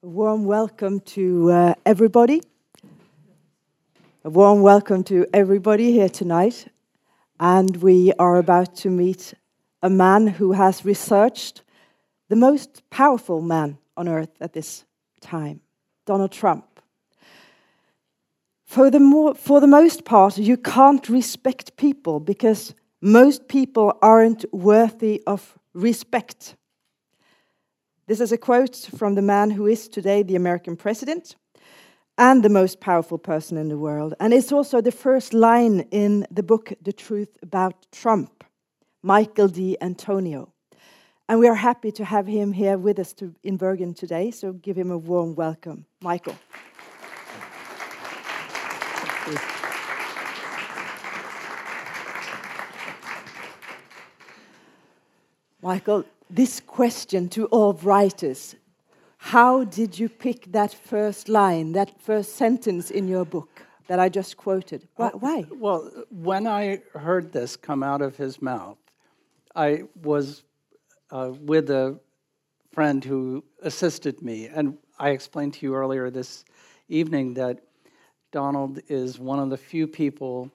A warm welcome to uh, everybody. A warm welcome to everybody here tonight. And we are about to meet a man who has researched the most powerful man on earth at this time, Donald Trump. For the, more, for the most part, you can't respect people because most people aren't worthy of respect. This is a quote from the man who is today the American president and the most powerful person in the world. And it's also the first line in the book, The Truth About Trump, Michael D'Antonio. And we are happy to have him here with us to, in Bergen today, so give him a warm welcome. Michael. Michael, this question to all writers how did you pick that first line, that first sentence in your book that I just quoted? Why? Why? Well, when I heard this come out of his mouth, I was uh, with a friend who assisted me, and I explained to you earlier this evening that Donald is one of the few people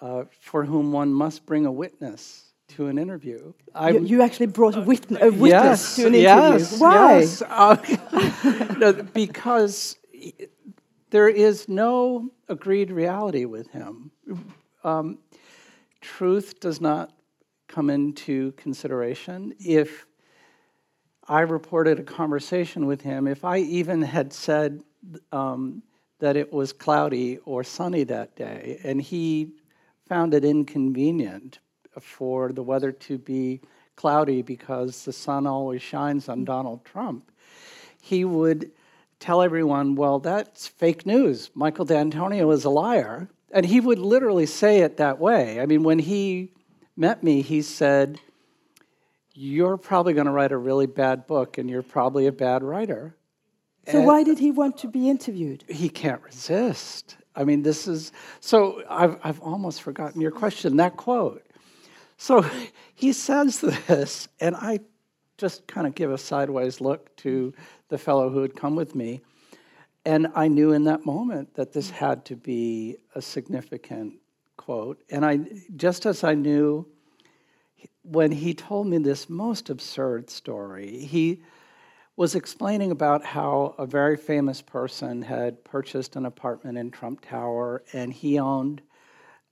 uh, for whom one must bring a witness to an interview. You, you, actually brought a, witness, a witness yes, to an interview. Yes, Why? Yes. Uh, no, because there is no agreed reality with him. Um, truth does not come into consideration. If I reported a conversation with him, if I even had said um, that it was cloudy or sunny that day, and he found it inconvenient for the weather to be cloudy because the sun always shines on Donald Trump, he would tell everyone, well, that's fake news. Michael D'Antonio is a liar. And he would literally say it that way. I mean, when he met me, he said, You're probably going to write a really bad book, and you're probably a bad writer. So, and why did he want to be interviewed? He can't resist. I mean, this is so I've, I've almost forgotten your question, that quote. So he says this, and I just kind of give a sideways look to the fellow who had come with me. And I knew in that moment that this had to be a significant quote. And I, just as I knew when he told me this most absurd story, he was explaining about how a very famous person had purchased an apartment in Trump Tower and he owned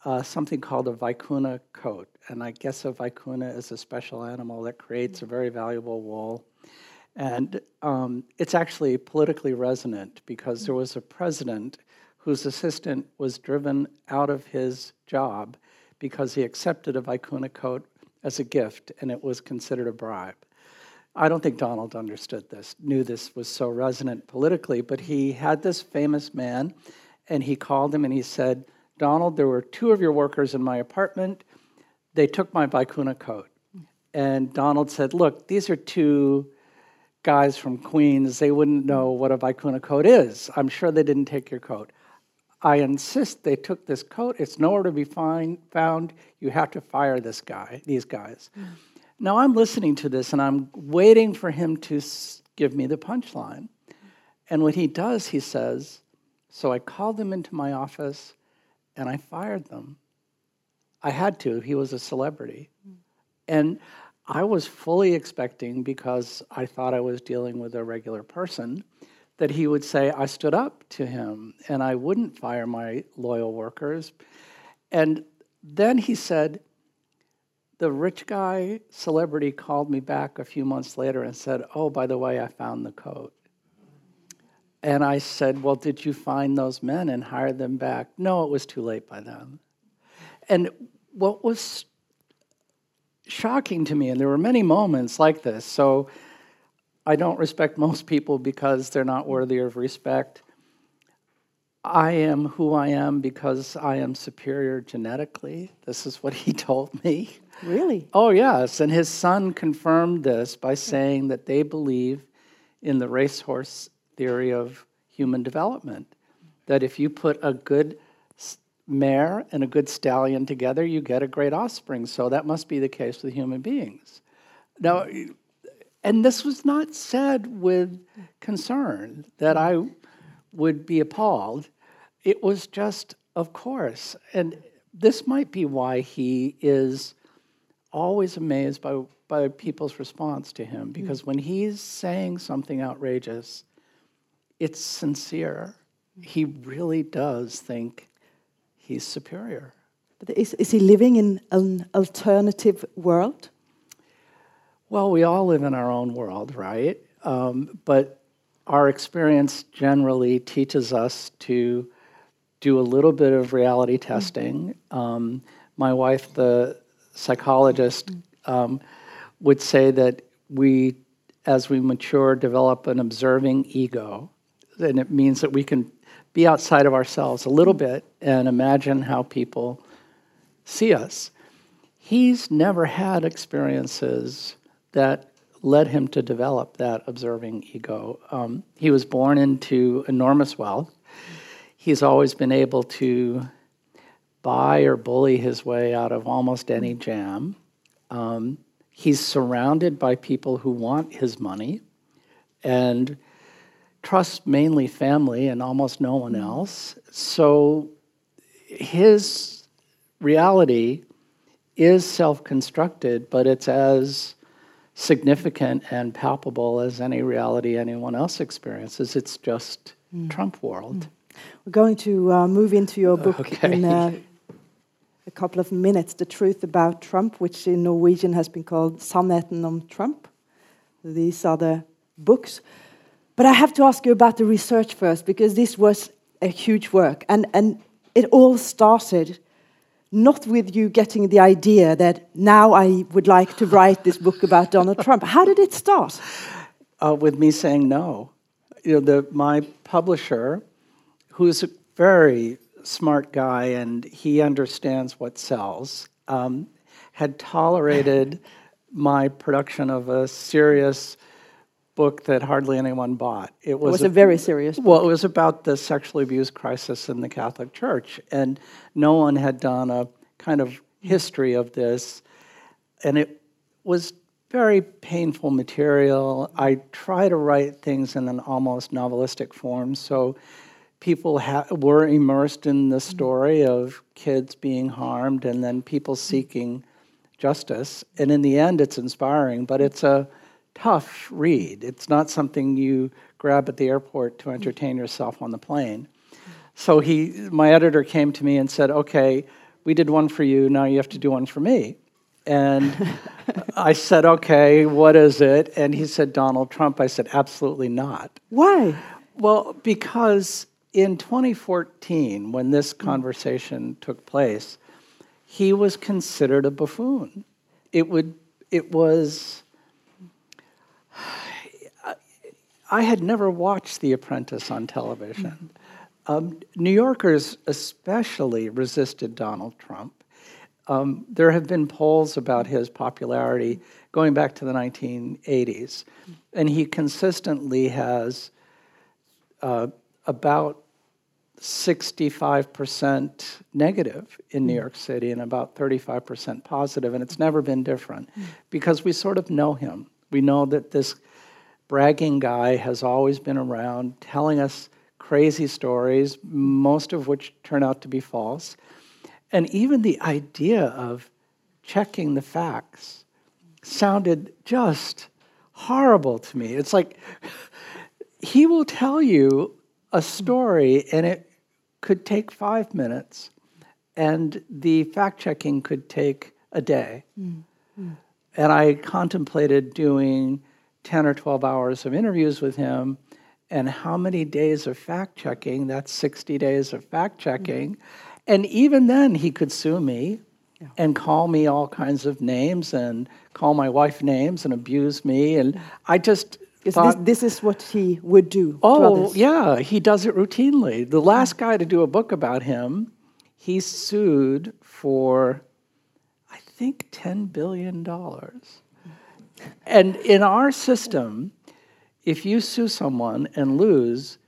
uh, something called a vicuna coat. And I guess a vicuna is a special animal that creates a very valuable wool. And um, it's actually politically resonant because there was a president whose assistant was driven out of his job because he accepted a vicuna coat as a gift and it was considered a bribe. I don't think Donald understood this, knew this was so resonant politically, but he had this famous man and he called him and he said, Donald, there were two of your workers in my apartment. They took my vicuna coat. And Donald said, Look, these are two guys from Queens. They wouldn't know what a vicuna coat is. I'm sure they didn't take your coat. I insist they took this coat. It's nowhere to be find, found. You have to fire this guy, these guys. Mm. Now I'm listening to this and I'm waiting for him to give me the punchline. And when he does, he says, So I called them into my office and I fired them. I had to, he was a celebrity. And I was fully expecting, because I thought I was dealing with a regular person, that he would say, I stood up to him and I wouldn't fire my loyal workers. And then he said, the rich guy celebrity called me back a few months later and said, Oh, by the way, I found the coat. And I said, Well, did you find those men and hire them back? No, it was too late by then. And what was shocking to me, and there were many moments like this, so I don't respect most people because they're not worthy of respect. I am who I am because I am superior genetically. This is what he told me. Really? Oh, yes. And his son confirmed this by hmm. saying that they believe in the racehorse theory of human development. That if you put a good mare and a good stallion together, you get a great offspring. So that must be the case with human beings. Now, And this was not said with concern that I would be appalled. It was just, of course. And this might be why he is always amazed by, by people's response to him, because when he's saying something outrageous, it's sincere. He really does think he's superior. But is, is he living in an alternative world? Well, we all live in our own world, right? Um, but our experience generally teaches us to do a little bit of reality testing. Um, my wife, the psychologist, um, would say that we, as we mature, develop an observing ego. And it means that we can be outside of ourselves a little bit and imagine how people see us. He's never had experiences that led him to develop that observing ego. Um, he was born into enormous wealth. He's always been able to buy or bully his way out of almost any jam. Um, he's surrounded by people who want his money and trusts mainly family and almost no one else. So his reality is self constructed, but it's as significant and palpable as any reality anyone else experiences. It's just mm. Trump world. Mm. We're going to uh, move into your book okay. in uh, a couple of minutes The Truth About Trump, which in Norwegian has been called Sannheten om Trump. These are the books. But I have to ask you about the research first, because this was a huge work. And, and it all started not with you getting the idea that now I would like to write this book about Donald Trump. How did it start? Uh, with me saying no. You know, the, my publisher, who's a very smart guy and he understands what sells, um, had tolerated my production of a serious book that hardly anyone bought. It was, it was a, a, very serious book. Well, it was about the sexually abused crisis in the Catholic Church, and no one had done a kind of history of this, and it was very painful material. I try to write things in an almost novelistic form, so people ha- were immersed in the story of kids being harmed and then people seeking justice. And in the end, it's inspiring, but it's a tough read. It's not something you grab at the airport to entertain yourself on the plane. So he, my editor came to me and said, "Okay, we did one for you. Now you have to do one for me." And I said, "Okay, what is it?" And he said, "Donald Trump." I said, "Absolutely not." Why? Well, because in 2014, when this conversation took place, he was considered a buffoon. It would, it was I had never watched The Apprentice on television. Um, New Yorkers especially resisted Donald Trump. Um, there have been polls about his popularity going back to the 1980s, and he consistently has uh, about 65% negative in New York City and about 35% positive, and it's never been different because we sort of know him. We know that this bragging guy has always been around telling us crazy stories, most of which turn out to be false. And even the idea of checking the facts sounded just horrible to me. It's like he will tell you a story and it could take five minutes, and the fact checking could take a day. Mm-hmm. And I contemplated doing 10 or 12 hours of interviews with him and how many days of fact checking that's 60 days of fact checking. Mm-hmm. and even then he could sue me yeah. and call me all kinds of names and call my wife names and abuse me. And i just thought, this, this, is what he would do oh yeah he does it routinely. The last guy to do a book about him he sued for i think $10 billion and in our system, if you sue someone and lose,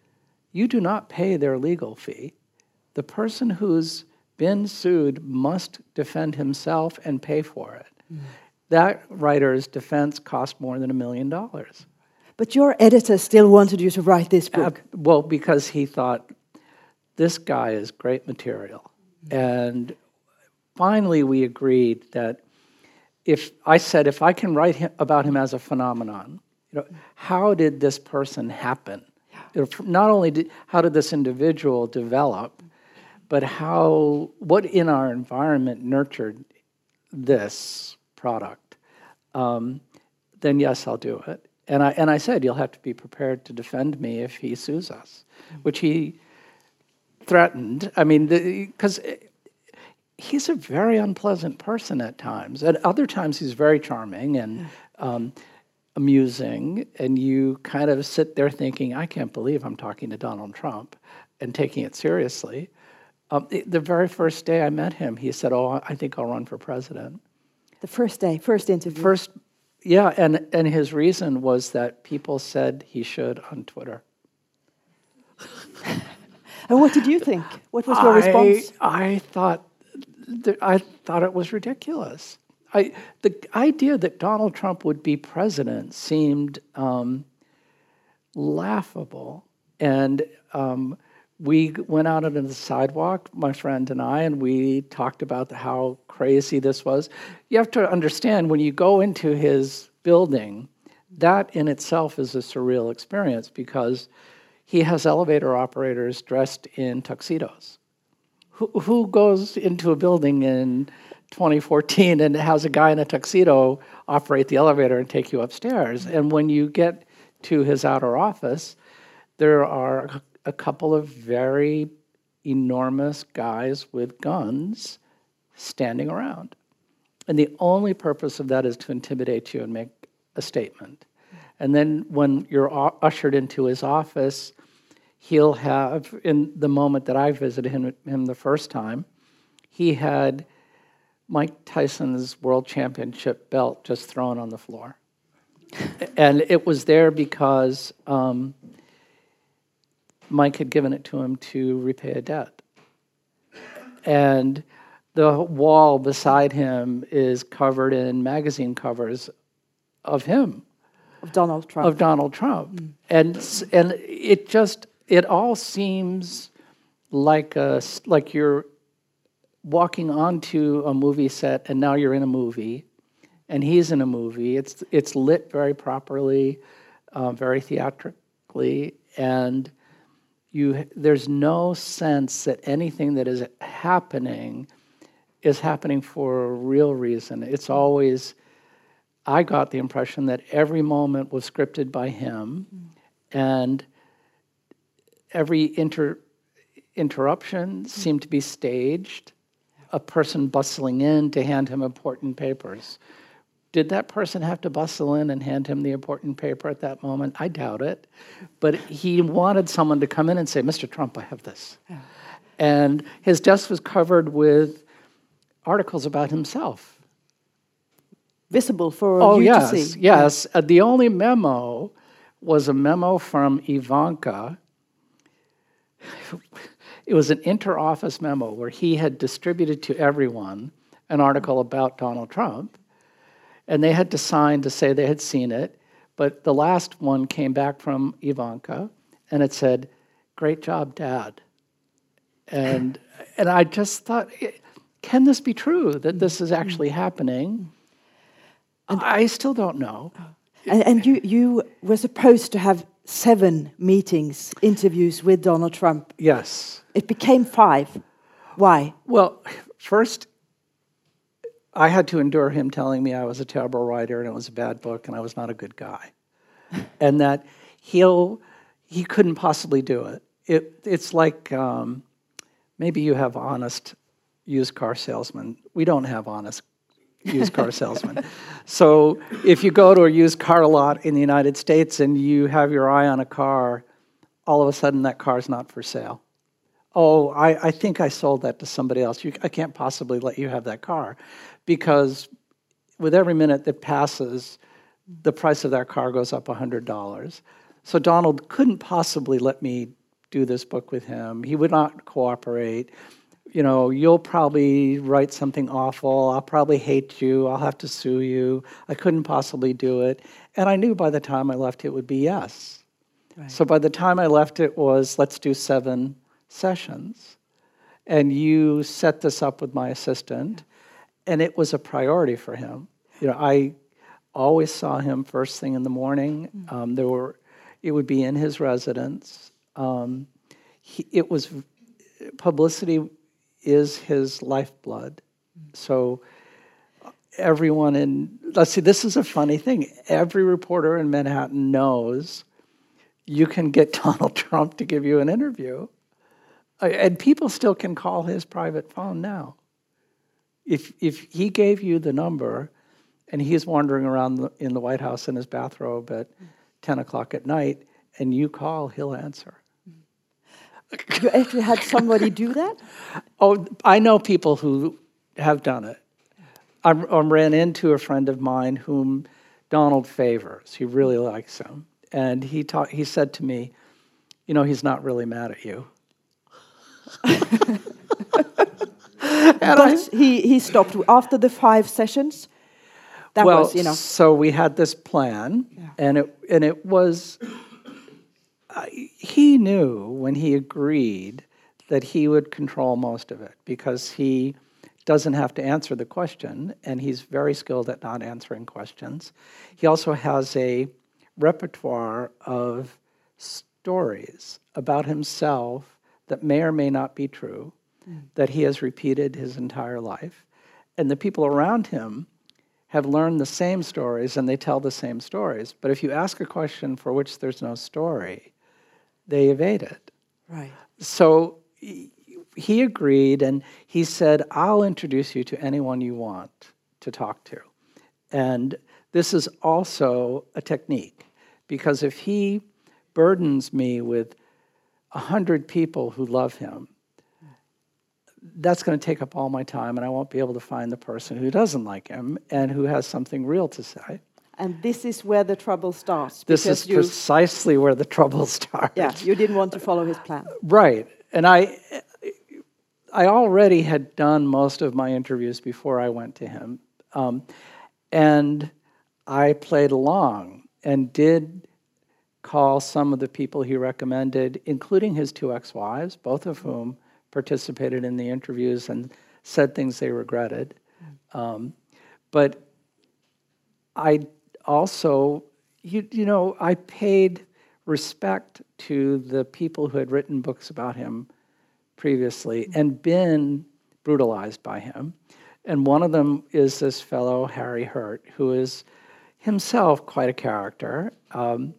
you do not pay their legal fee. The person who's been sued must defend himself and pay for it. Mm. that writer's defense cost more than a million dollars. But your editor still wanted you to write this book. Uh, well, because he thought this guy is great material. And finally, we agreed that if I said, if I can write him, about him as a phenomenon, you know, how did this person happen? Know, not only did, how did this individual develop, but how what in our environment nurtured this product? Um, then yes, I'll do it. And I and I said you'll have to be prepared to defend me if he sues us, which he threatened. I mean, because he's a very unpleasant person at times. At other times, he's very charming and um, amusing, and you kind of sit there thinking, "I can't believe I'm talking to Donald Trump," and taking it seriously. Um, the very first day I met him, he said, "Oh, I think I'll run for president." The first day, first interview. First yeah, and, and his reason was that people said he should on Twitter. and what did you think? What was your I, response? I thought I thought it was ridiculous. I, the idea that Donald Trump would be president seemed um, laughable, and um, we went out on the sidewalk, my friend and I, and we talked about how crazy this was. You have to understand when you go into his building, that in itself is a surreal experience because he has elevator operators dressed in tuxedos. Who, goes into a building in 2014 and has a guy in a tuxedo operate the elevator and take you upstairs? And when you get to his outer office, there are a couple of very enormous guys with guns standing around. And the only purpose of that is to intimidate you and make a statement. And then when you're ushered into his office, he'll have, in the moment that I visited him, him the first time, he had Mike Tyson's world championship belt just thrown on the floor. and it was there because um, Mike had given it to him to repay a debt. And the wall beside him is covered in magazine covers of him, of Donald Trump, of Donald Trump, mm. and and it just it all seems like a like you're walking onto a movie set and now you're in a movie, and he's in a movie. It's it's lit very properly, uh, very theatrically, and you there's no sense that anything that is happening is happening for a real reason. It's always, I got the impression that every moment was scripted by him, and every inter, interruption seemed to be staged. A person bustling in to hand him important papers. Did that person have to bustle in and hand him the important paper at that moment? I doubt it. But he wanted someone to come in and say, Mr. Trump, I have this. And his desk was covered with articles about himself. Visible for oh, you yes, to see. Yes, uh, the only memo was a memo from Ivanka. It was an interoffice memo where he had distributed to everyone an article about Donald Trump, and they had to sign to say they had seen it. But the last one came back from Ivanka, and it said, "Great job, Dad." And and I just thought can this be true that this is actually mm-hmm. happening? And I still don't know. Oh. And, and you, you were supposed to have seven meetings, interviews with Donald Trump. Yes. It became five. Why? Well, first, I had to endure him telling me I was a terrible writer and it was a bad book and I was not a good guy. and that he'll, he couldn't possibly do it. it it's like um, maybe you have honest used car salesman. We don't have honest used car salesman. So if you go to a used car lot in the United States and you have your eye on a car, all of a sudden that car's not for sale. Oh, I, I think I sold that to somebody else. You, I can't possibly let you have that car because with every minute that passes, the price of that car goes up $100. So Donald couldn't possibly let me do this book with him. He would not cooperate you know, you'll probably write something awful. I'll probably hate you. I'll have to sue you. I couldn't possibly do it. And I knew by the time I left it would be yes. Right. So by the time I left it was let's do seven sessions. And you set this up with my assistant and it was a priority for him. You know, I always saw him first thing in the morning. Mm. Um, there were, it would be in his residence. Um, he, it was publicity is his lifeblood. So everyone in let's see, this is a funny thing. Every reporter in Manhattan knows you can get Donald Trump to give you an interview, uh, and people still can call his private phone now. If if he gave you the number, and he's wandering around in the White House in his bathrobe at ten o'clock at night, and you call, he'll answer. You actually had somebody do that? Oh, I know people who have done it. I, I ran into a friend of mine whom Donald favors. He really likes him, and he taught, He said to me, "You know, he's not really mad at you." but he he stopped after the five sessions. That well, was, you know. So we had this plan, yeah. and it and it was he knew when he agreed that he would control most of it because he doesn't have to answer the question, and he's very skilled at not answering questions. He also has a repertoire of stories about himself that may or may not be true, mm. that he has repeated his entire life. And the people around him have learned the same stories and they tell the same stories. But if you ask a question for which there's no story, they evade it. Right. So he agreed and he said, I'll introduce you to anyone you want to talk to. And this is also a technique because if he burdens me with a hundred people who love him, that's going to take up all my time and I won't be able to find the person who doesn't like him and who has something real to say. And this is where the trouble starts. This is you, precisely where the trouble starts. Yeah, you didn't want to follow his plan. Right. And I I already had done most of my interviews before I went to him. Um, and I played along and did call some of the people he recommended, including his two ex wives, both of whom participated in the interviews and said things they regretted. Um, but I also, you, you know, I paid respect to the people who had written books about him previously and been brutalized by him. And one of them is this fellow, Harry Hurt, who is himself quite a character. Um,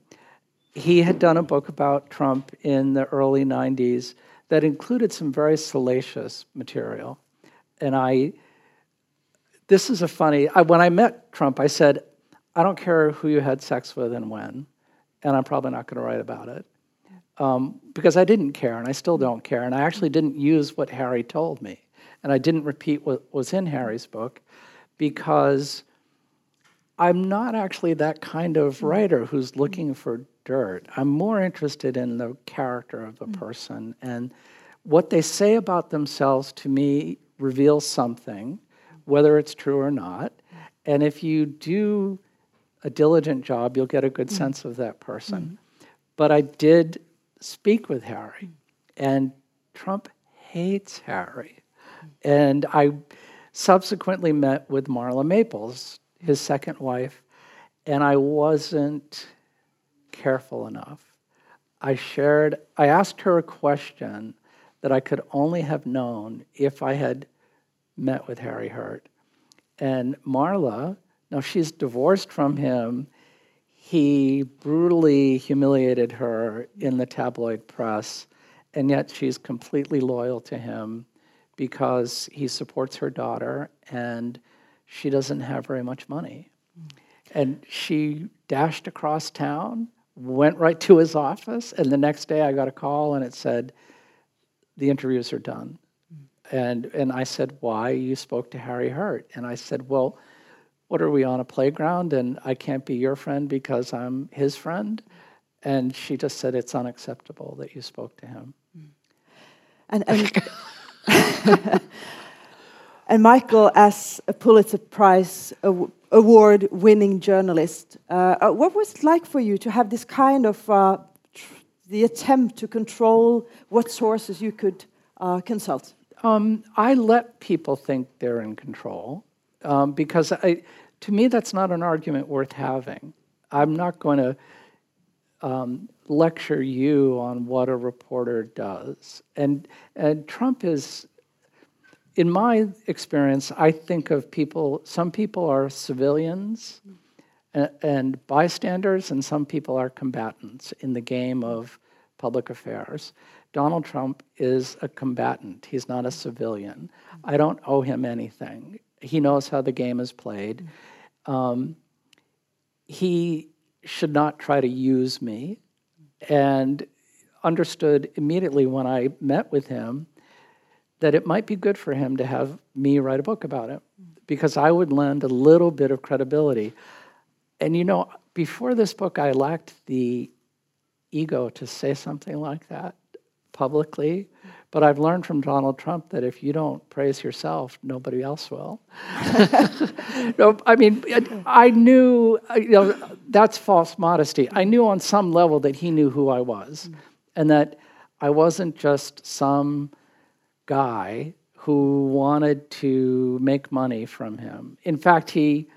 he had done a book about Trump in the early 90s that included some very salacious material. And I, this is a funny, I, when I met Trump, I said, I don't care who you had sex with and when, and I'm probably not going to write about it. Um, because I didn't care, and I still don't care. And I actually didn't use what Harry told me. And I didn't repeat what was in Harry's book because I'm not actually that kind of writer who's looking for dirt. I'm more interested in the character of the mm. person. And what they say about themselves to me reveals something, whether it's true or not. And if you do a diligent job, you'll get a good mm. sense of that person. Mm. But I did speak with Harry, and Trump hates Harry. And I subsequently met with Marla Maples, his second wife, and I wasn't careful enough. I shared, I asked her a question that I could only have known if I had met with Harry Hurt. And Marla now, she's divorced from him. He brutally humiliated her in the tabloid press, and yet she's completely loyal to him because he supports her daughter and she doesn't have very much money. And she dashed across town, went right to his office, and the next day I got a call and it said, The interviews are done. And, and I said, Why? You spoke to Harry Hurt. And I said, Well, what are we on a playground and I can't be your friend because I'm his friend? And she just said, It's unacceptable that you spoke to him. And, and and Michael, as a Pulitzer Prize award winning journalist, uh, uh, what was it like for you to have this kind of uh, the attempt to control what sources you could uh, consult? Um, I let people think they're in control um, because I, to me, that's not an argument worth having. I'm not going to um, lecture you on what a reporter does. And, and Trump is, in my experience, I think of people, some people are civilians and, and bystanders, and some people are combatants in the game of public affairs. Donald Trump is a combatant. He's not a civilian. I don't owe him anything. He knows how the game is played. Um, he should not try to use me and understood immediately when I met with him that it might be good for him to have me write a book about it because I would lend a little bit of credibility. And you know, before this book, I lacked the ego to say something like that publicly. But I've learned from Donald Trump that if you don't praise yourself, nobody else will. no, I mean, I knew, uh, you know, that's false modesty. I knew on some level that he knew who I was and that I wasn't just some guy who wanted to make money from him. In fact, he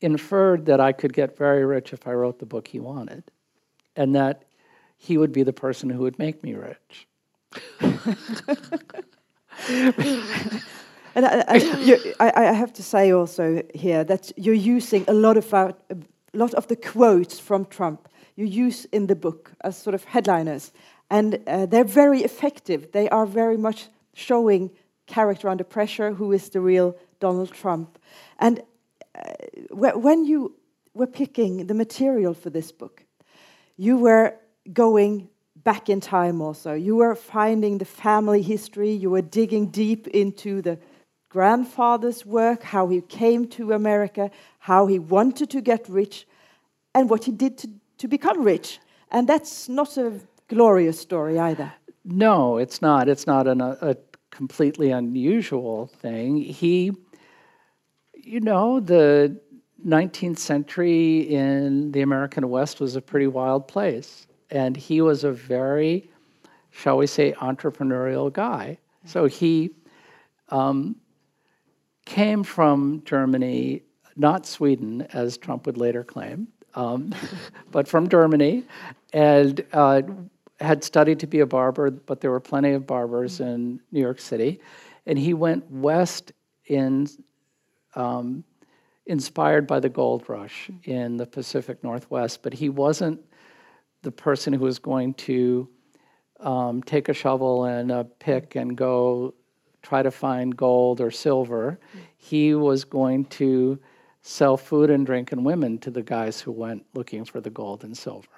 inferred that I could get very rich if I wrote the book he wanted and that he would be the person who would make me rich. And I, I, you, I, I, have to say also here that you're using a lot of our, a lot of the quotes from Trump you use in the book as sort of headliners, and uh, they're very effective. They are very much showing character under pressure, who is the real Donald Trump. And uh, when you were picking the material for this book, you were going back in time also. You were finding the family history, you were digging deep into the grandfather's work, how he came to America, how he wanted to get rich, and what he did to, to become rich. And that's not a glorious story either. No, it's not. It's not an, a, a completely unusual thing. He, you know, the 19th century in the American West was a pretty wild place and he was a very, shall we say, entrepreneurial guy. So he um, came from Germany, not Sweden, as Trump would later claim, um, but from Germany, and uh, had studied to be a barber, but there were plenty of barbers in New York City. And he went west in, um, inspired by the gold rush in the Pacific Northwest, but he wasn't the person who was going to um, take a shovel and a pick and go try to find gold or silver. He was going to sell food and drink and women to the guys who went looking for the gold and silver.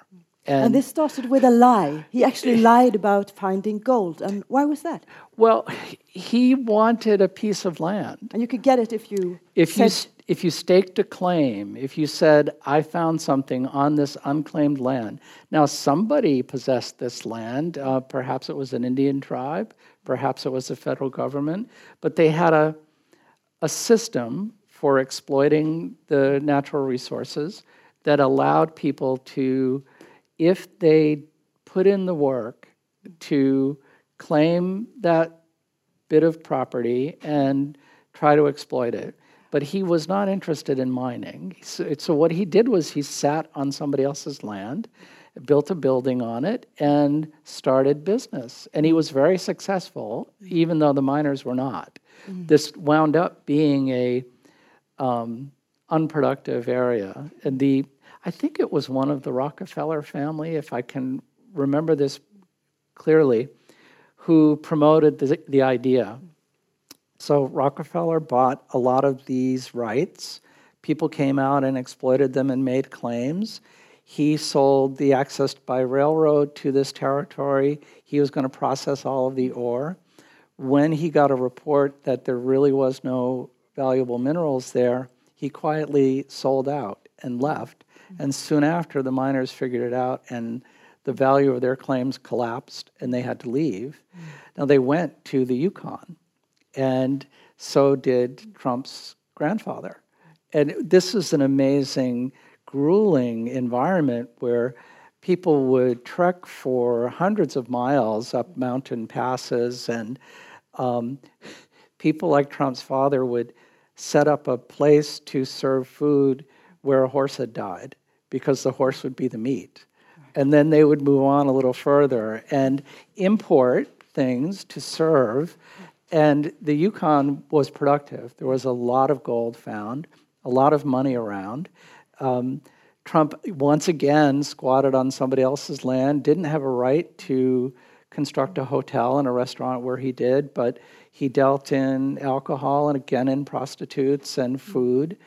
And, and, this started with a lie. He actually lied about finding gold. And why was that? Well, he wanted a piece of land. And you could get it if you if you if you staked a claim, if you said, I found something on this unclaimed land. Now, somebody possessed this land. Uh, perhaps it was an Indian tribe, perhaps it was the federal government, but they had a, a system for exploiting the natural resources that allowed people to, if they put in the work to claim that bit of property and try to exploit it but he was not interested in mining. So, so, what he did was he sat on somebody else's land, built a building on it, and started business. And he was very successful, even though the miners were not. Mm-hmm. This wound up being a um, unproductive area. And the I think it was one of the Rockefeller family, if I can remember this clearly, who promoted the, the idea so Rockefeller bought a lot of these rights. People came out and exploited them and made claims. He sold the access by railroad to this territory. He was going to process all of the ore. When he got a report that there really was no valuable minerals there, he quietly sold out and left. And soon after, the miners figured it out and the value of their claims collapsed and they had to leave. Mm. Now they went to the Yukon, and so did Trump's grandfather. And this is an amazing, grueling environment where people would trek for hundreds of miles up mountain passes, and um, people like Trump's father would set up a place to serve food where a horse had died because the horse would be the meat. And then they would move on a little further and import things to serve. And the Yukon was productive. There was a lot of gold found, a lot of money around. Um, Trump once again squatted on somebody else's land, didn't have a right to construct a hotel and a restaurant where he did, but he dealt in alcohol and again in prostitutes and food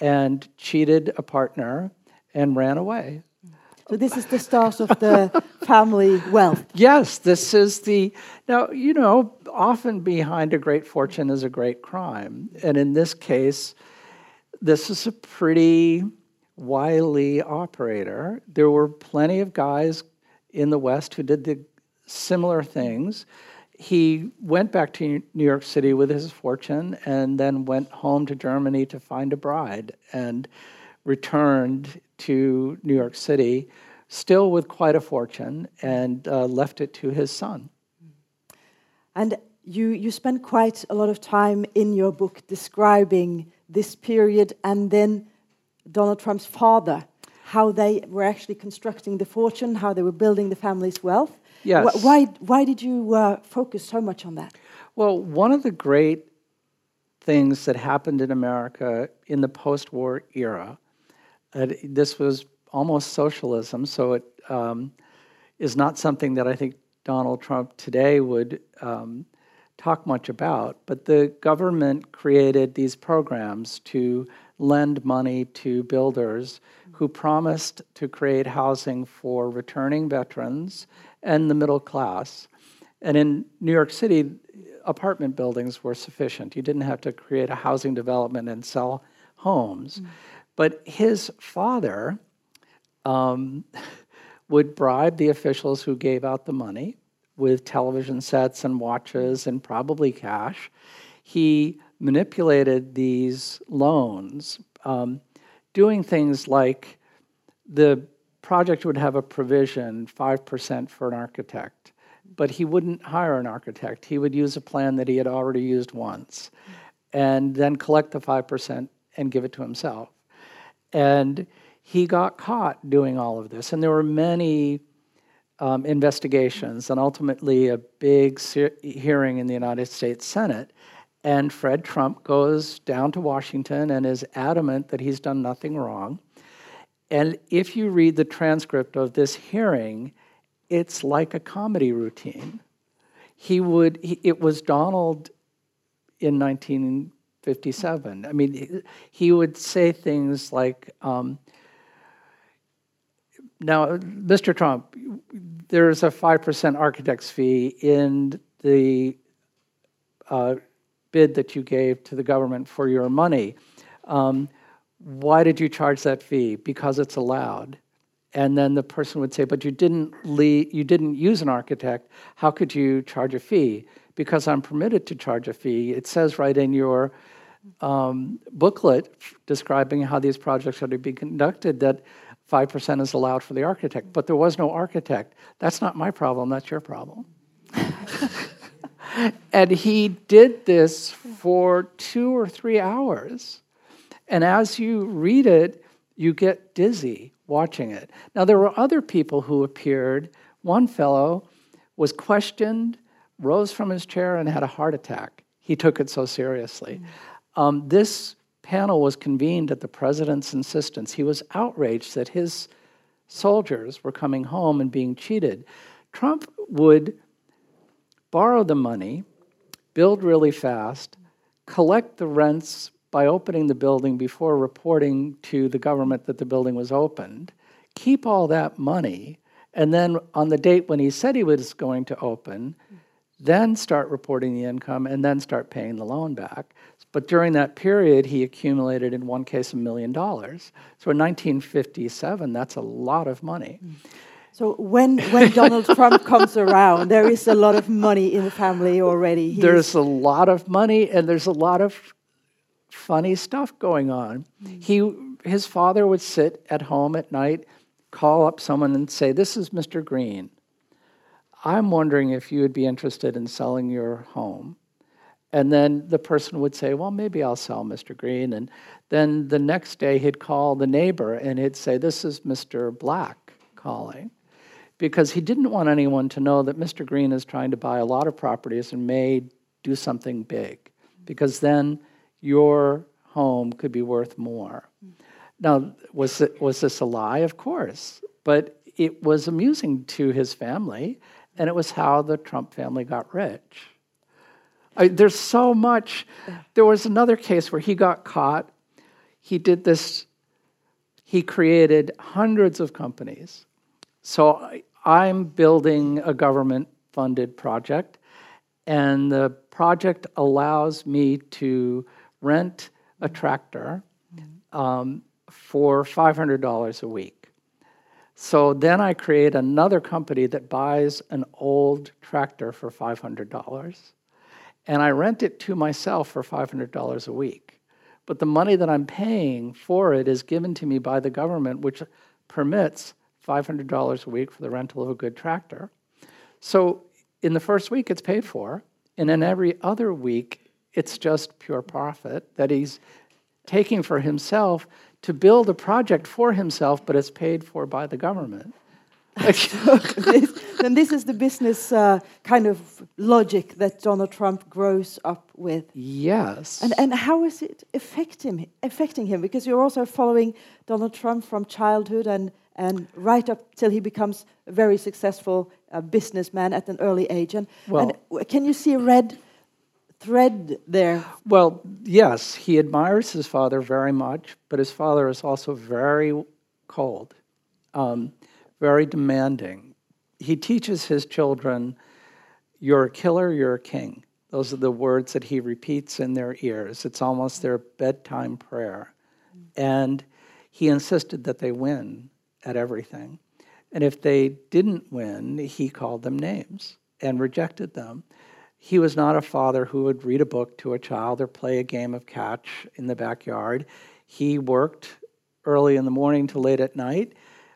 and cheated a partner and ran away. So this is the start of the family wealth. Yes, this is the now you know often behind a great fortune is a great crime, and in this case, this is a pretty wily operator. There were plenty of guys in the West who did the similar things. He went back to New York City with his fortune and then went home to Germany to find a bride and returned to New York City, still with quite a fortune, and uh, left it to his son. And you, you spend quite a lot of time in your book describing this period and then Donald Trump's father, how they were actually constructing the fortune, how they were building the family's wealth. Yes. Why, why did you uh, focus so much on that? Well, one of the great things that happened in America in the post war era, this was almost socialism, so it um, is not something that I think Donald Trump today would um, talk much about, but the government created these programs to lend money to builders who promised to create housing for returning veterans and the middle class. And in New York City, apartment buildings were sufficient. You didn't have to create a housing development and sell homes. Mm. But his father um, would bribe the officials who gave out the money with television sets and watches and probably cash. He manipulated these loans, um, doing things like the project would have a provision 5% for an architect, but he wouldn't hire an architect. He would use a plan that he had already used once and then collect the 5% and give it to himself. And he got caught doing all of this. And there were many um, investigations and ultimately a big hearing in the United States Senate. And Fred Trump goes down to Washington and is adamant that he's done nothing wrong. And if you read the transcript of this hearing, it's like a comedy routine. He would, he, it was Donald in 1957. I mean, he would say things like, um, now, Mr. Trump, there's a 5% architect's fee in the uh, bid that you gave to the government for your money. Um, why did you charge that fee? Because it's allowed. And then the person would say, but you didn't, leave, you didn't use an architect. How could you charge a fee? Because I'm permitted to charge a fee. It says right in your um, booklet describing how these projects are to be conducted that 5% is allowed for the architect, but there was no architect. That's not my problem, that's your problem. and he did this for two or three hours. And as you read it, you get dizzy watching it. Now, there were other people who appeared. One fellow was questioned, rose from his chair, and had a heart attack. He took it so seriously. Um, this panel was convened at the president's insistence. He was outraged that his soldiers were coming home and being cheated. Trump would borrow the money, build really fast, collect the rents by opening the building before reporting to the government that the building was opened, keep all that money, and then on the date when he said he was going to open, then start reporting the income and then start paying the loan back. But during that period, he accumulated, in one case, a million dollars. So in 1957, that's a lot of money. So when when Donald Trump comes around, there is a lot of money in the family already. He's- there's a lot of money and there's a lot of funny stuff going on. Hmm. He his father would sit at home at night, call up someone and say, "This is Mr. Green. I'm wondering if you would be interested in selling your home." And then the person would say, Well, maybe I'll sell Mr. Green. And then the next day he'd call the neighbor and he'd say, This is Mr. Black calling. Because he didn't want anyone to know that Mr. Green is trying to buy a lot of properties and may do something big. Because then your home could be worth more. Now, was, it, was this a lie? Of course. But it was amusing to his family, and it was how the Trump family got rich. I, there's so much. There was another case where he got caught. He did this, he created hundreds of companies. So I, I'm building a government funded project, and the project allows me to rent a tractor um, for $500 a week. So then I create another company that buys an old tractor for $500 and I rent it to myself for $500 a week. But the money that I'm paying for it is given to me by the government, which permits $500 a week for the rental of a good tractor. So in the first week, it's paid for, and in every other week, it's just pure profit that he's taking for himself to build a project for himself, but it's paid for by the government. this, then this is the business uh, kind of logic that Donald Trump grows up with. Yes. And, and how is it affecting, affecting him? Because you're also following Donald Trump from childhood and, and right up till he becomes a very successful uh, businessman at an early age. And, Well- and can you see a red thread there? Well, yes, he admires his father very much, but his father is also very cold, um, very demanding. He teaches his children, You're a killer, you're a king. Those are the words that he repeats in their ears. It's almost their bedtime prayer. And he insisted that they win at everything. And if they didn't win, he called them names and rejected them. He was not a father who would read a book to a child or play a game of catch in the backyard. He worked early in the morning to late at night.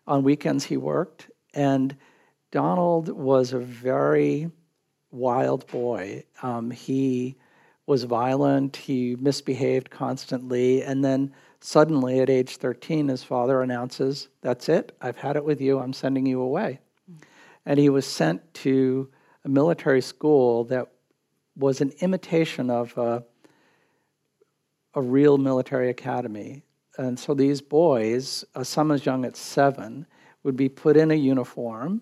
On weekends, he worked. And Donald was a very wild boy. Um, he was violent, he misbehaved constantly, and then suddenly at age 13, his father announces, That's it, I've had it with you, I'm sending you away. And he was sent to a military school that was an imitation of a, a real military academy. And so these boys, uh, some as young as seven, would be put in a uniform,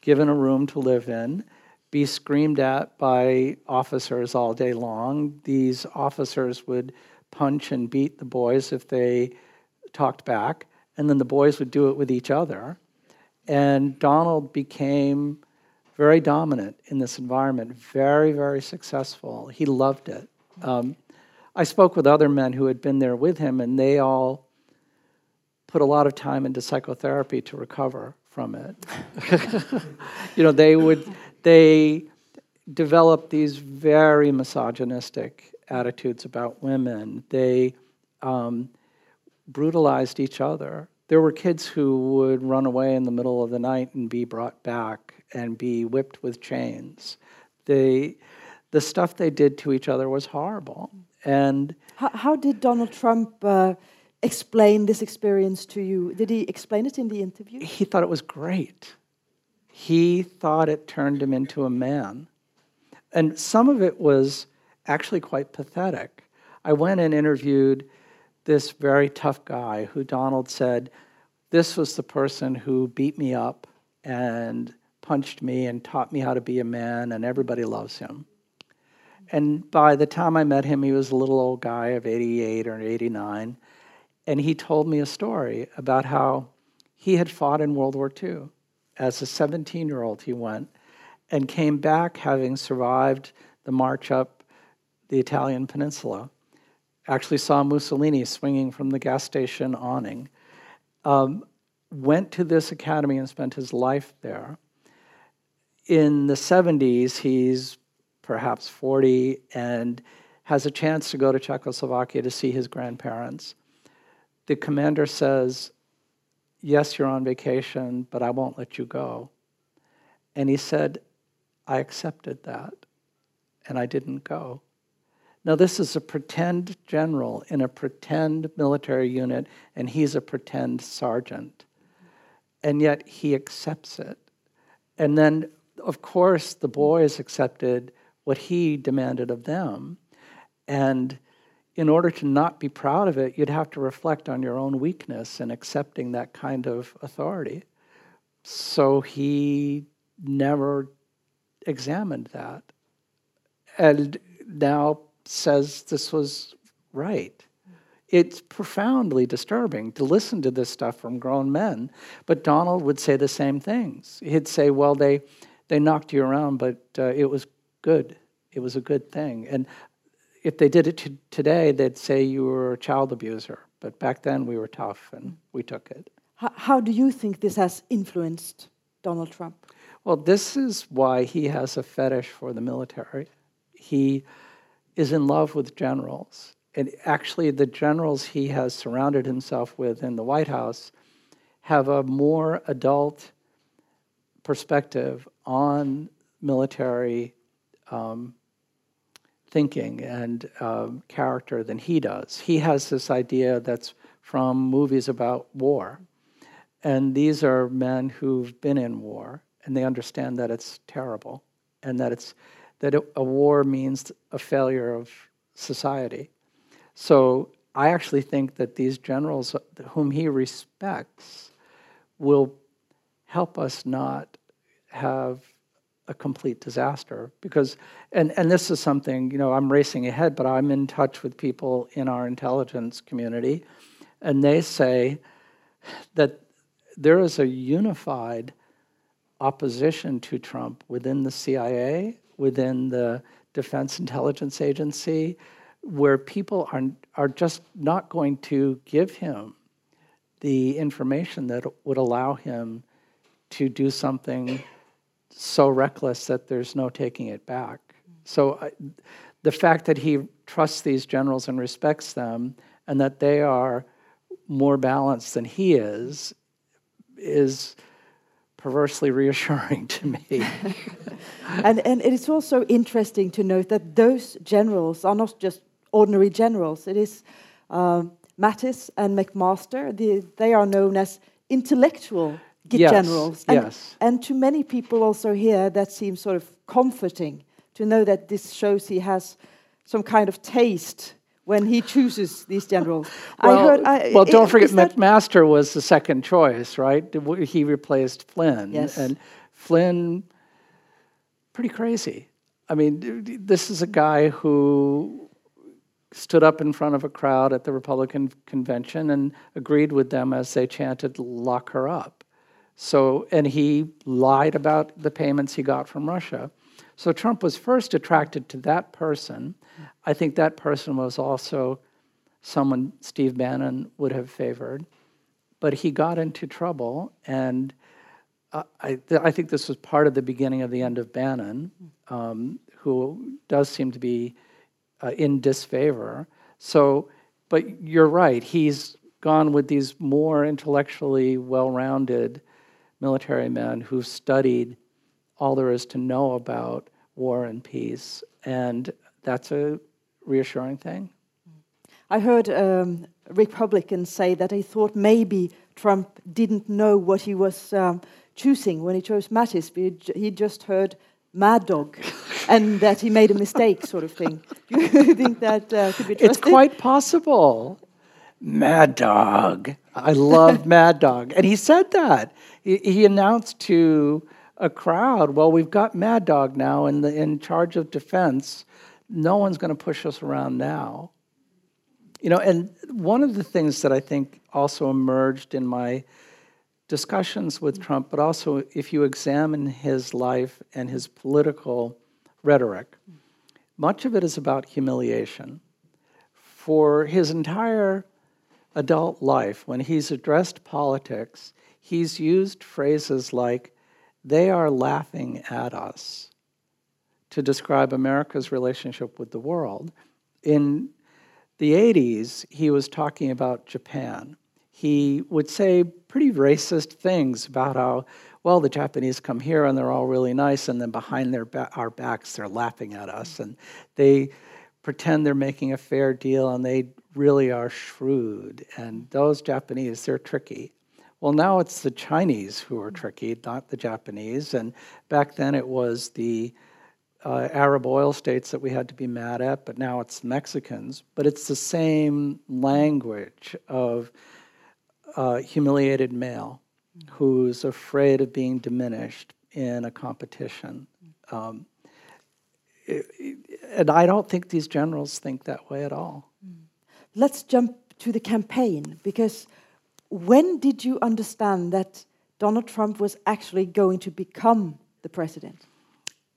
given a room to live in, be screamed at by officers all day long. These officers would punch and beat the boys if they talked back, and then the boys would do it with each other. And Donald became very dominant in this environment, very, very successful. He loved it. Um, I spoke with other men who had been there with him, and they all put a lot of time into psychotherapy to recover from it. you know, they would they developed these very misogynistic attitudes about women. They um, brutalized each other. There were kids who would run away in the middle of the night and be brought back and be whipped with chains. They, the stuff they did to each other was horrible. And How, how did Donald Trump uh, explain this experience to you? Did he explain it in the interview? he thought it was great. He thought it turned him into a man. And some of it was actually quite pathetic. I went and interviewed this very tough guy who Donald said, This was the person who beat me up and punched me and taught me how to be a man, and everybody loves him. And by the time I met him, he was a little old guy of 88 or 89. And he told me a story about how he had fought in World War II. As a 17 year old, he went and came back having survived the march up the Italian peninsula. Actually, saw Mussolini swinging from the gas station awning. Um, went to this academy and spent his life there. In the 70s, he's perhaps 40 and has a chance to go to Czechoslovakia to see his grandparents. The commander says, Yes, you're on vacation, but I won't let you go. And he said, I accepted that, and I didn't go. Now, this is a pretend general in a pretend military unit, and he's a pretend sergeant. And yet he accepts it. And then, of course, the boys accepted what he demanded of them. And in order to not be proud of it, you'd have to reflect on your own weakness in accepting that kind of authority. So he never examined that. And now says this was right. It's profoundly disturbing to listen to this stuff from grown men, but Donald would say the same things. He'd say, "Well, they they knocked you around, but uh, it was good. It was a good thing." And if they did it to today, they'd say you were a child abuser. But back then, we were tough and we took it. How, how do you think this has influenced Donald Trump? Well, this is why he has a fetish for the military. He is in love with generals. And actually, the generals he has surrounded himself with in the White House have a more adult perspective on military um, thinking and um, character than he does. He has this idea that's from movies about war. And these are men who've been in war and they understand that it's terrible and that it's that a war means a failure of society. So I actually think that these generals whom he respects will help us not have a complete disaster because and and this is something you know I'm racing ahead but I'm in touch with people in our intelligence community and they say that there is a unified opposition to Trump within the CIA within the Defense Intelligence Agency where people are, are just not going to give him the information that would allow him to do something so reckless that there's no taking it back. So I, the fact that he trusts these generals and respects them and that they are more balanced than he is is perversely reassuring to me. and, and it is also interesting to note that those generals are not just ordinary generals. It is um, Mattis and McMaster, the, they are known as intellectual yes, generals. And, yes. and to many people also here, that seems sort of comforting to know that this shows he has some kind of taste when he chooses these generals. well, I heard, I, well, don't forget McMaster was the second choice, right? He replaced Flynn, yes. and Flynn, pretty crazy. I mean, this is a guy who stood up in front of a crowd at the Republican convention and agreed with them as they chanted "Lock her up." So, and he lied about the payments he got from Russia. So Trump was first attracted to that person. I think that person was also someone Steve Bannon would have favored. But he got into trouble, and I, th- I think this was part of the beginning of the end of Bannon, um, who does seem to be uh, in disfavor. So, but you're right, he's gone with these more intellectually well rounded military men who've studied all there is to know about war and peace. And that's a reassuring thing. I heard um, Republicans say that they thought maybe Trump didn't know what he was um, choosing when he chose Mattis. He just heard Mad Dog and that he made a mistake, sort of thing. Do you think that uh, could be trusted? It's quite possible. Mad Dog. I love Mad Dog. And he said that. He, he announced to a crowd, well, we've got Mad Dog now in, the, in charge of defense. No one's going to push us around now. You know, and one of the things that I think also emerged in my discussions with Trump, but also if you examine his life and his political rhetoric, much of it is about humiliation. For his entire adult life, when he's addressed politics, he's used phrases like, they are laughing at us to describe America's relationship with the world. In the 80s, he was talking about Japan. He would say pretty racist things about how, well, the Japanese come here and they're all really nice, and then behind their ba- our backs, they're laughing at us. And they pretend they're making a fair deal and they really are shrewd. And those Japanese, they're tricky. Well, now it's the Chinese who are tricky, not the Japanese. And back then it was the uh, Arab oil states that we had to be mad at, but now it's Mexicans. But it's the same language of uh, humiliated male who's afraid of being diminished in a competition. Um, and I don't think these generals think that way at all. Let's jump to the campaign because when did you understand that Donald Trump was actually going to become the president?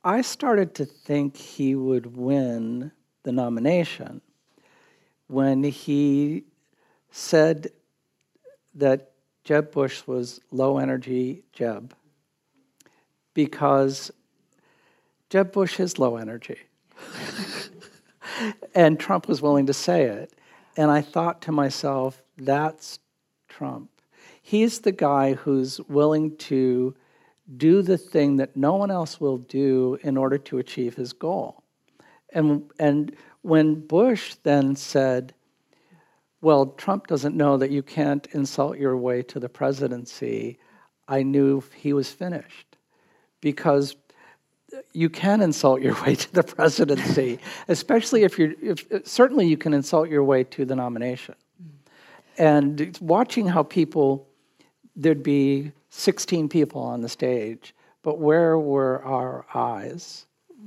I started to think he would win the nomination when he said that Jeb Bush was low energy Jeb because Jeb Bush is low energy. and Trump was willing to say it. And I thought to myself, that's Trump. He's the guy who's willing to do the thing that no one else will do in order to achieve his goal. And, and when Bush then said, well, Trump doesn't know that you can't insult your way to the presidency, I knew he was finished. Because you can insult your way to the presidency, especially if you're, if, certainly you can insult your way to the nomination. Mm. And watching how people, there'd be 16 people on the stage, but where were our eyes?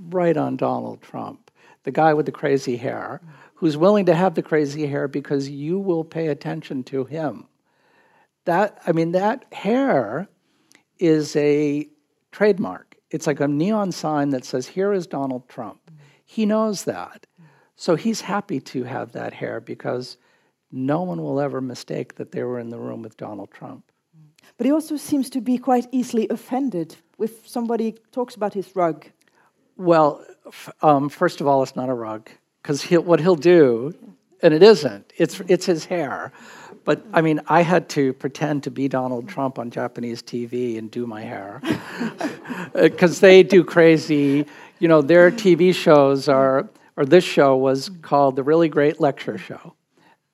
Right on Donald Trump, the guy with the crazy hair, mm. who's willing to have the crazy hair because you will pay attention to him. That, I mean, that hair is a trademark. It's like a neon sign that says, Here is Donald Trump. He knows that. So he's happy to have that hair because no one will ever mistake that they were in the room with Donald Trump. But he also seems to be quite easily offended if somebody talks about his rug. Well, um, first of all, it's not a rug because he'll, what he'll do, and it isn't. It's it's his hair. But I mean, I had to pretend to be Donald Trump on Japanese TV and do my hair uh, because they do crazy. You know, their TV shows are, or this show was called the Really Great Lecture Show,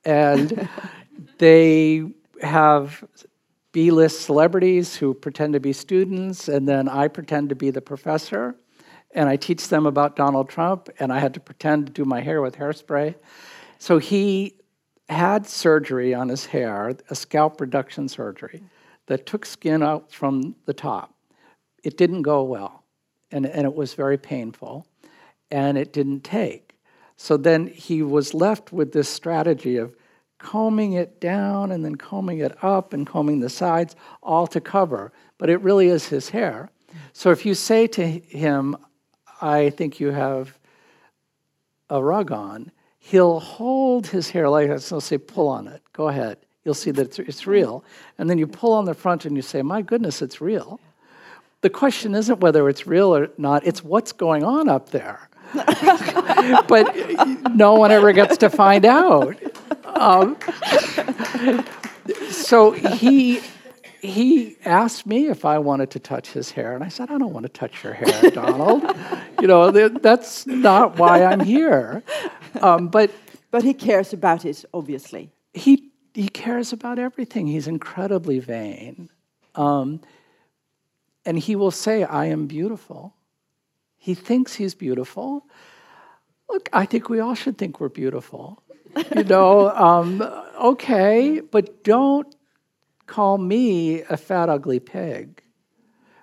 and they have B list celebrities who pretend to be students, and then I pretend to be the professor, and I teach them about Donald Trump, and I had to pretend to do my hair with hairspray. So he had surgery on his hair, a scalp reduction surgery, that took skin out from the top. It didn't go well, and, and it was very painful, and it didn't take. So then he was left with this strategy of combing it down and then combing it up and combing the sides, all to cover. But it really is his hair. So if you say to him, I think you have a rug on, he'll hold his hair like this and he'll say, pull on it. Go ahead. You'll see that it's, it's real. And then you pull on the front and you say, my goodness, it's real. The question isn't whether it's real or not, it's what's going on up there. but no one ever gets to find out. Um, so he he asked me if I wanted to touch his hair, and I said, "I don't want to touch your hair, Donald. you know, that's not why I'm here." Um, but but he cares about it, obviously. He he cares about everything. He's incredibly vain, um, and he will say, "I am beautiful." He thinks he's beautiful. Look, I think we all should think we're beautiful you know, um, okay, but don't call me a fat, ugly pig,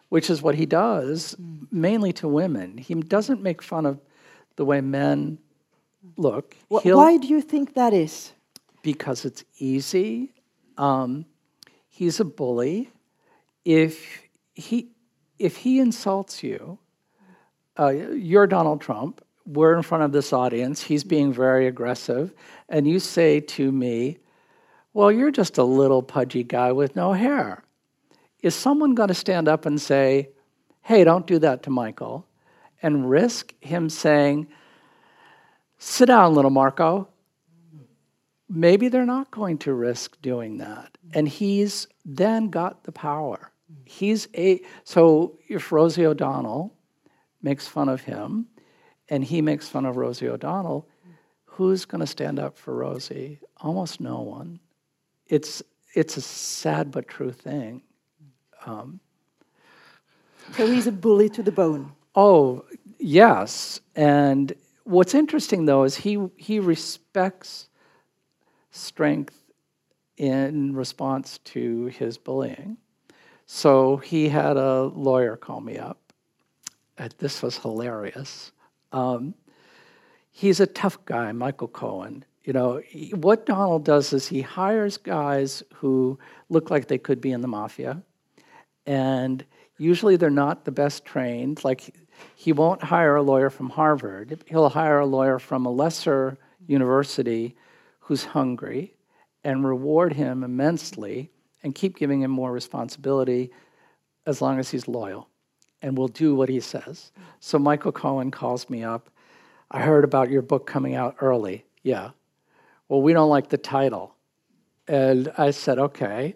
which is what he does, mainly to women. He doesn't make fun of the way men look. Why do you think that is? Because it's easy. Um, he's a bully. If he if he insults you, uh, you're Donald Trump we're in front of this audience, he's being very aggressive, and you say to me, Well, you're just a little pudgy guy with no hair. is someone going to stand up and say, hey, don't do that to Michael, and risk him saying, sit down, little Marco? Maybe they're not going to risk doing that. And he's then got the power. He's a, so if Rosie O'Donnell makes fun of him and he makes fun of Rosie O'Donnell, who's going to stand up for Rosie? Almost no one. It's, it's a sad but true thing. Um, so he's a bully to the bone. Oh, yes. And what's interesting though is he, he respects strength in response to his bullying. So he had a lawyer call me up. And this was hilarious. Um, he's a tough guy, Michael Cohen. You know, what Donald does is he hires guys who look like they could be in the mafia, and usually they're not the best trained. Like, he won't hire a lawyer from Harvard, he'll hire a lawyer from a lesser university who's hungry and reward him immensely and keep giving him more responsibility as long as he's loyal and will do what he says. So Michael Cohen calls me up. I heard about your book coming out early. Yeah. Well, we don't like the title. And I said, okay.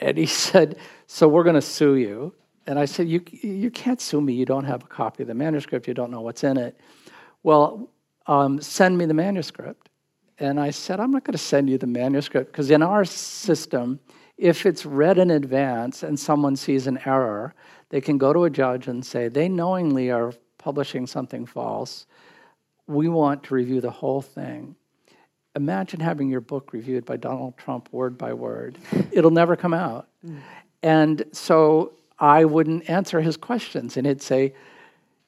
And he said, so we're going to sue you. And I said, you, you can't sue me. You don't have a copy of the manuscript. You don't know what's in it. Well, um, send me the manuscript. And I said, I'm not going to send you the manuscript because in our system, if it's read in advance and someone sees an error, they can go to a judge and say, they knowingly are publishing something false. We want to review the whole thing. Imagine having your book reviewed by Donald Trump word by word. It'll never come out. Mm. And so I wouldn't answer his questions, and he'd say,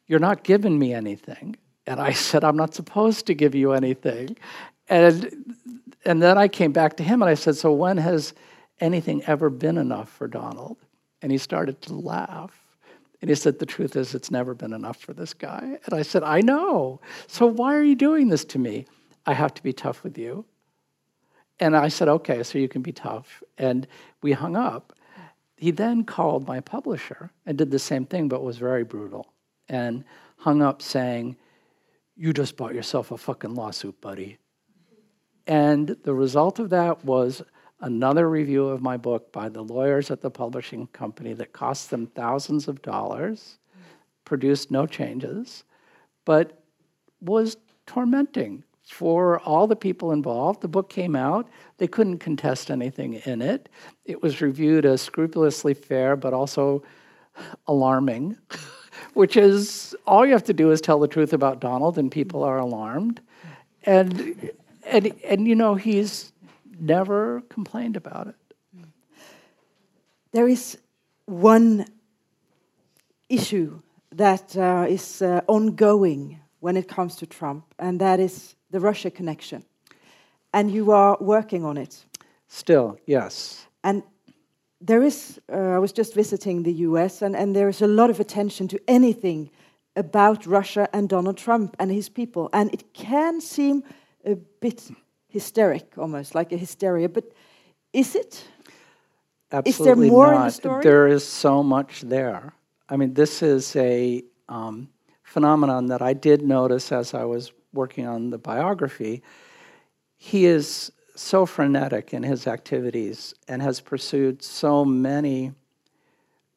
You're not giving me anything. And I said, I'm not supposed to give you anything. And, and then I came back to him and I said, So when has anything ever been enough for Donald? And he started to laugh. And he said, The truth is, it's never been enough for this guy. And I said, I know. So why are you doing this to me? I have to be tough with you. And I said, Okay, so you can be tough. And we hung up. He then called my publisher and did the same thing, but was very brutal and hung up saying, You just bought yourself a fucking lawsuit, buddy. And the result of that was another review of my book by the lawyers at the publishing company that cost them thousands of dollars, produced no changes, but was tormenting for all the people involved. The book came out, they couldn't contest anything in it. It was reviewed as scrupulously fair, but also alarming, which is all you have to do is tell the truth about Donald, and people are alarmed. And, and, and you know, he's never complained about it. There is one issue that uh, is uh, ongoing when it comes to Trump, and that is the Russia connection. And you are working on it. Still, yes. And there is, uh, I was just visiting the US, and, and there is a lot of attention to anything about Russia and Donald Trump and his people. And it can seem a bit hysteric, almost like a hysteria. But is it? Absolutely is there more not. the story? There is so much there. I mean, this is a um, phenomenon that I did notice as I was working on the biography. He is so frenetic in his activities and has pursued so many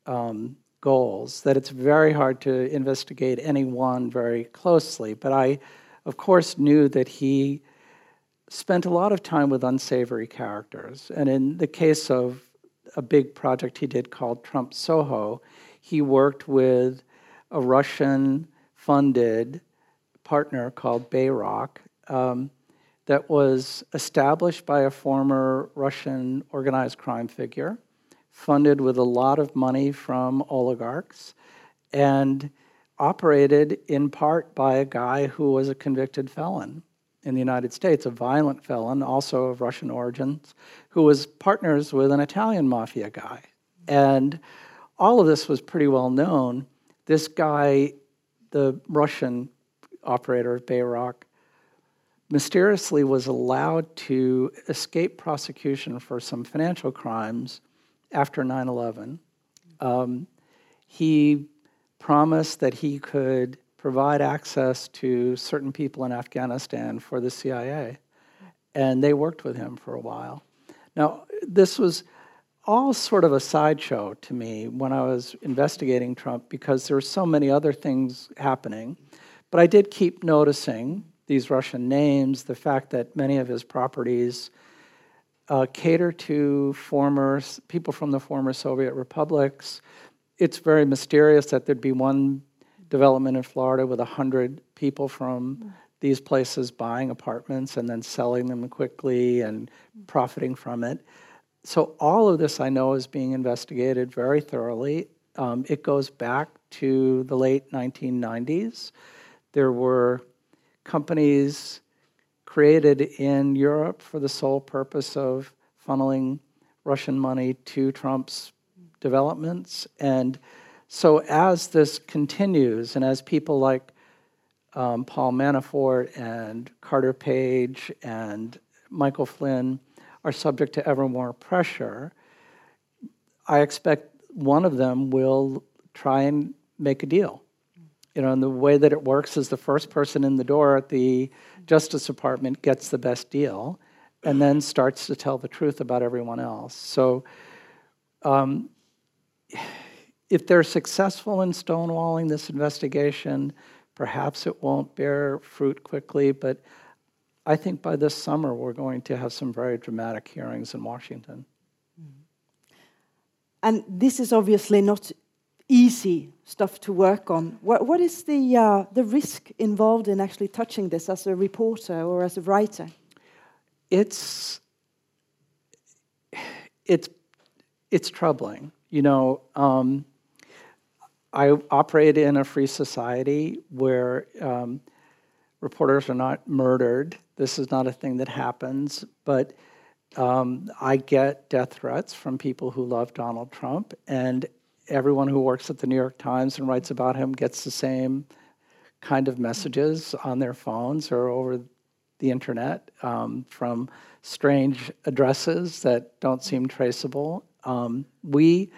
um, goals that it's very hard to investigate any one very closely. But I, of course, knew that he spent a lot of time with unsavory characters. And in the case of a big project he did called Trump Soho, he worked with a Russian funded partner called Bayrock um, that was established by a former Russian organized crime figure, funded with a lot of money from oligarchs, and operated in part by a guy who was a convicted felon in the United States, a violent felon, also of Russian origins, who was partners with an Italian mafia guy. And all of this was pretty well known. This guy, the Russian operator of Bayrock, mysteriously was allowed to escape prosecution for some financial crimes after 9 11 Um, he promised that he could provide access to certain people in Afghanistan for the CIA. And they worked with him for a while. Now, this was all sort of a sideshow to me when I was investigating Trump because there were so many other things happening. But I did keep noticing these Russian names, the fact that many of his properties uh, cater to former people from the former Soviet republics. It's very mysterious that there'd be one development in Florida with 100 people from these places buying apartments and then selling them quickly and profiting from it. So, all of this I know is being investigated very thoroughly. Um, it goes back to the late 1990s. There were companies created in Europe for the sole purpose of funneling Russian money to Trump's developments. And so, as this continues, and as people like um, Paul Manafort and Carter Page and Michael Flynn are subject to ever more pressure, I expect one of them will try and make a deal. You know, and the way that it works is the first person in the door at the Justice Department gets the best deal and then starts to tell the truth about everyone else. So, um, if they're successful in stonewalling this investigation, perhaps it won't bear fruit quickly, but I think by this summer we're going to have some very dramatic hearings in Washington. And this is obviously not easy stuff to work on. what, what is the, uh, the risk involved in actually touching this as a reporter or as a writer? It's, it's, it's troubling. You know, um, I operate in a free society where um, reporters are not murdered. This is not a thing that happens, but um, I get death threats from people who love Donald Trump, and everyone who works at the New York Times and writes about him gets the same kind of messages on their phones or over the internet um, from strange addresses that don't seem traceable. Um, we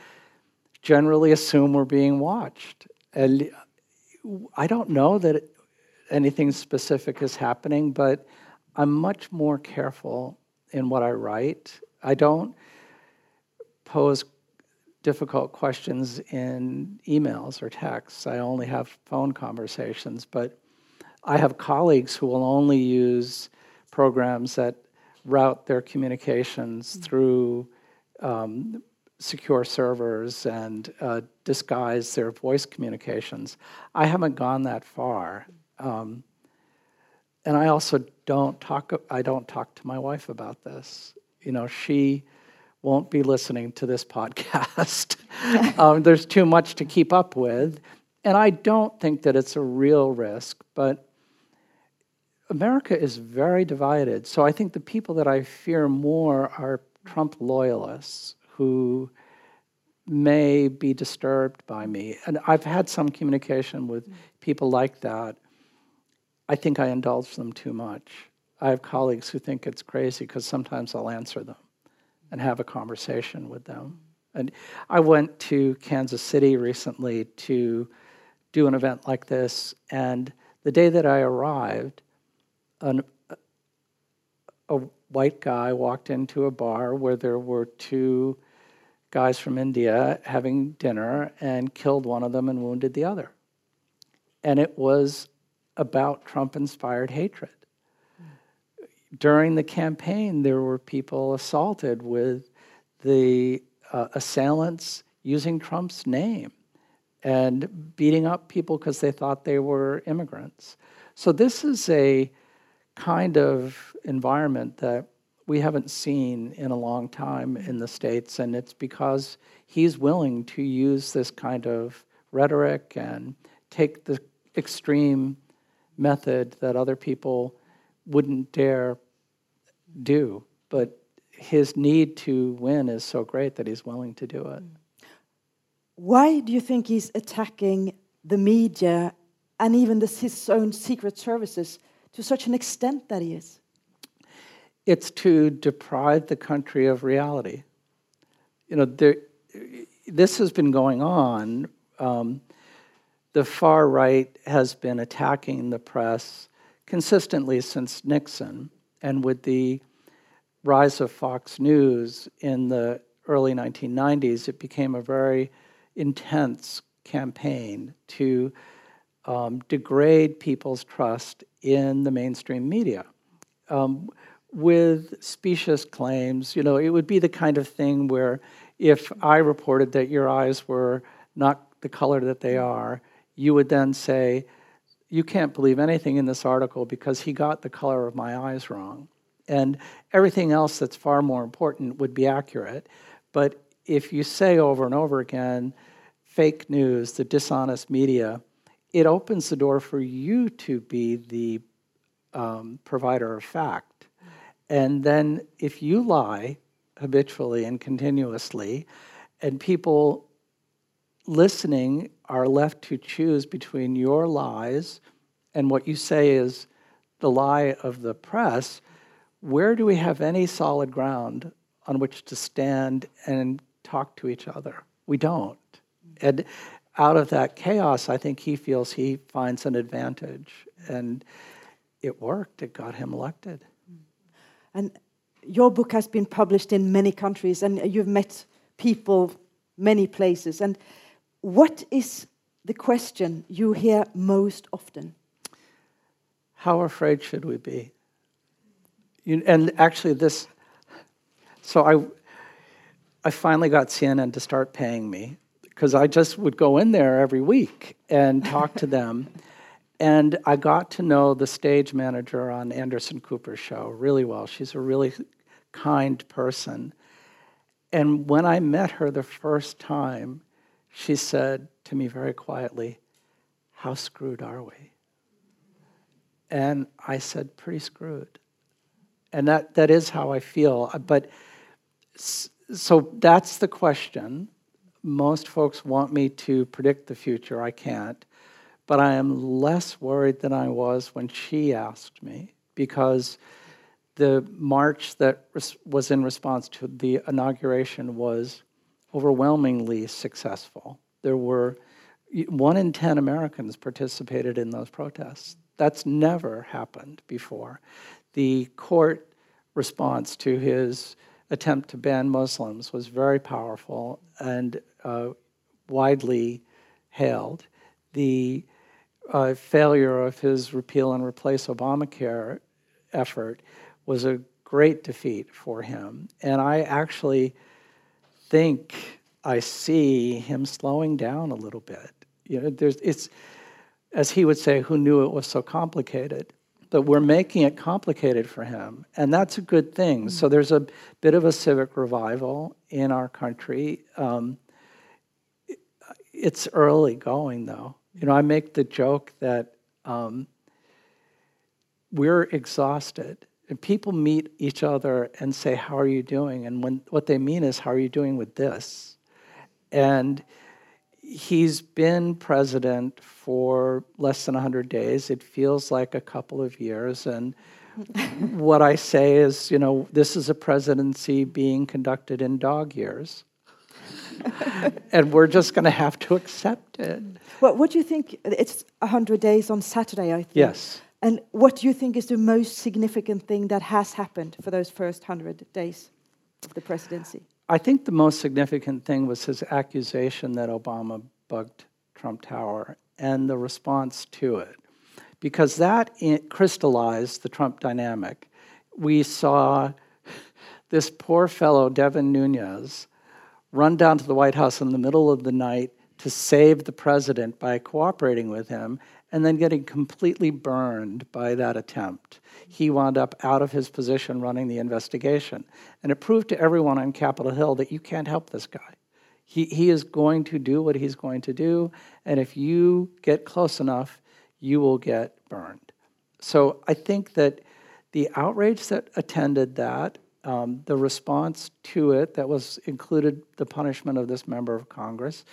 generally assume we're being watched. And I don't know that anything specific is happening, but I'm much more careful in what I write. I don't pose difficult questions in emails or texts. I only have phone conversations, but I have colleagues who will only use programs that route their communications mm-hmm. through um, secure servers and uh, disguise their voice communications. I haven't gone that far. Um, and I also don't talk, I don't talk to my wife about this. You know, she won't be listening to this podcast. um, there's too much to keep up with. And I don't think that it's a real risk, but America is very divided. So I think the people that I fear more are Trump loyalists who may be disturbed by me. And I've had some communication with people like that. I think I indulge them too much. I have colleagues who think it's crazy because sometimes I'll answer them and have a conversation with them. And I went to Kansas City recently to do an event like this, and the day that I arrived, an, a white guy walked into a bar where there were two guys from India having dinner and killed one of them and wounded the other. And it was about Trump inspired hatred. During the campaign, there were people assaulted with the uh, assailants using Trump's name and beating up people because they thought they were immigrants. So, this is a kind of environment that we haven't seen in a long time in the States, and it's because he's willing to use this kind of rhetoric and take the extreme method that other people wouldn't dare do. But his need to win is so great that he's willing to do it. Why do you think he's attacking the media and even the, his own secret services to such an extent that he is? It's to deprive the country of reality. You know, there, this has been going on. Um, the far right has been attacking the press consistently since Nixon, and with the rise of Fox News in the early 1990s, it became a very intense campaign to um, degrade people's trust in the mainstream media. Um, with specious claims, you know, it would be the kind of thing where if I reported that your eyes were not the color that they are, you would then say, You can't believe anything in this article because he got the color of my eyes wrong. And everything else that's far more important would be accurate. But if you say over and over again, fake news, the dishonest media, it opens the door for you to be the um, provider of fact. And then if you lie habitually and continuously, and people listening are left to choose between your lies and what you say is the lie of the press, where do we have any solid ground on which to stand and talk to each other? We don't. And out of that chaos, I think he feels he finds an advantage. And it worked, it got him elected. And your book has been published in many countries, and you've met people many places. And what is the question you hear most often? How afraid should we be? You, and actually, this. So I, I finally got CNN to start paying me because I just would go in there every week and talk to them. And I got to know the stage manager on Anderson Cooper's show really well. She's a really kind person. And when I met her the first time, she said to me very quietly, How screwed are we? And I said, Pretty screwed. And that, that is how I feel. But so that's the question. Most folks want me to predict the future. I can't. But I am less worried than I was when she asked me because the march that was in response to the inauguration was overwhelmingly successful. There were one in 10 Americans participated in those protests. That's never happened before. The court response to his attempt to ban Muslims was very powerful and uh, widely hailed. The uh, failure of his repeal and replace Obamacare effort was a great defeat for him. And I actually think I see him slowing down a little bit. You know, there's it's as he would say, who knew it was so complicated? But we're making it complicated for him, and that's a good thing. Mm-hmm. So there's a bit of a civic revival in our country. Um, it's early going, though. You know, I make the joke that um, we're exhausted and people meet each other and say, How are you doing? And when, what they mean is, How are you doing with this? And he's been president for less than 100 days. It feels like a couple of years. And what I say is, you know, this is a presidency being conducted in dog years. and we're just going to have to accept it. Well, what do you think? It's 100 days on Saturday, I think. Yes. And what do you think is the most significant thing that has happened for those first 100 days of the presidency? I think the most significant thing was his accusation that Obama bugged Trump Tower and the response to it, because that crystallized the Trump dynamic. We saw this poor fellow, Devin Nunes, run down to the White House in the middle of the night to save the president by cooperating with him and then getting completely burned by that attempt. He wound up out of his position running the investigation. And it proved to everyone on Capitol Hill that you can't help this guy. He, he is going to do what he's going to do, and if you get close enough, you will get burned. So I think that the outrage that attended that, um, the response to it that was included the punishment of this member of Congress,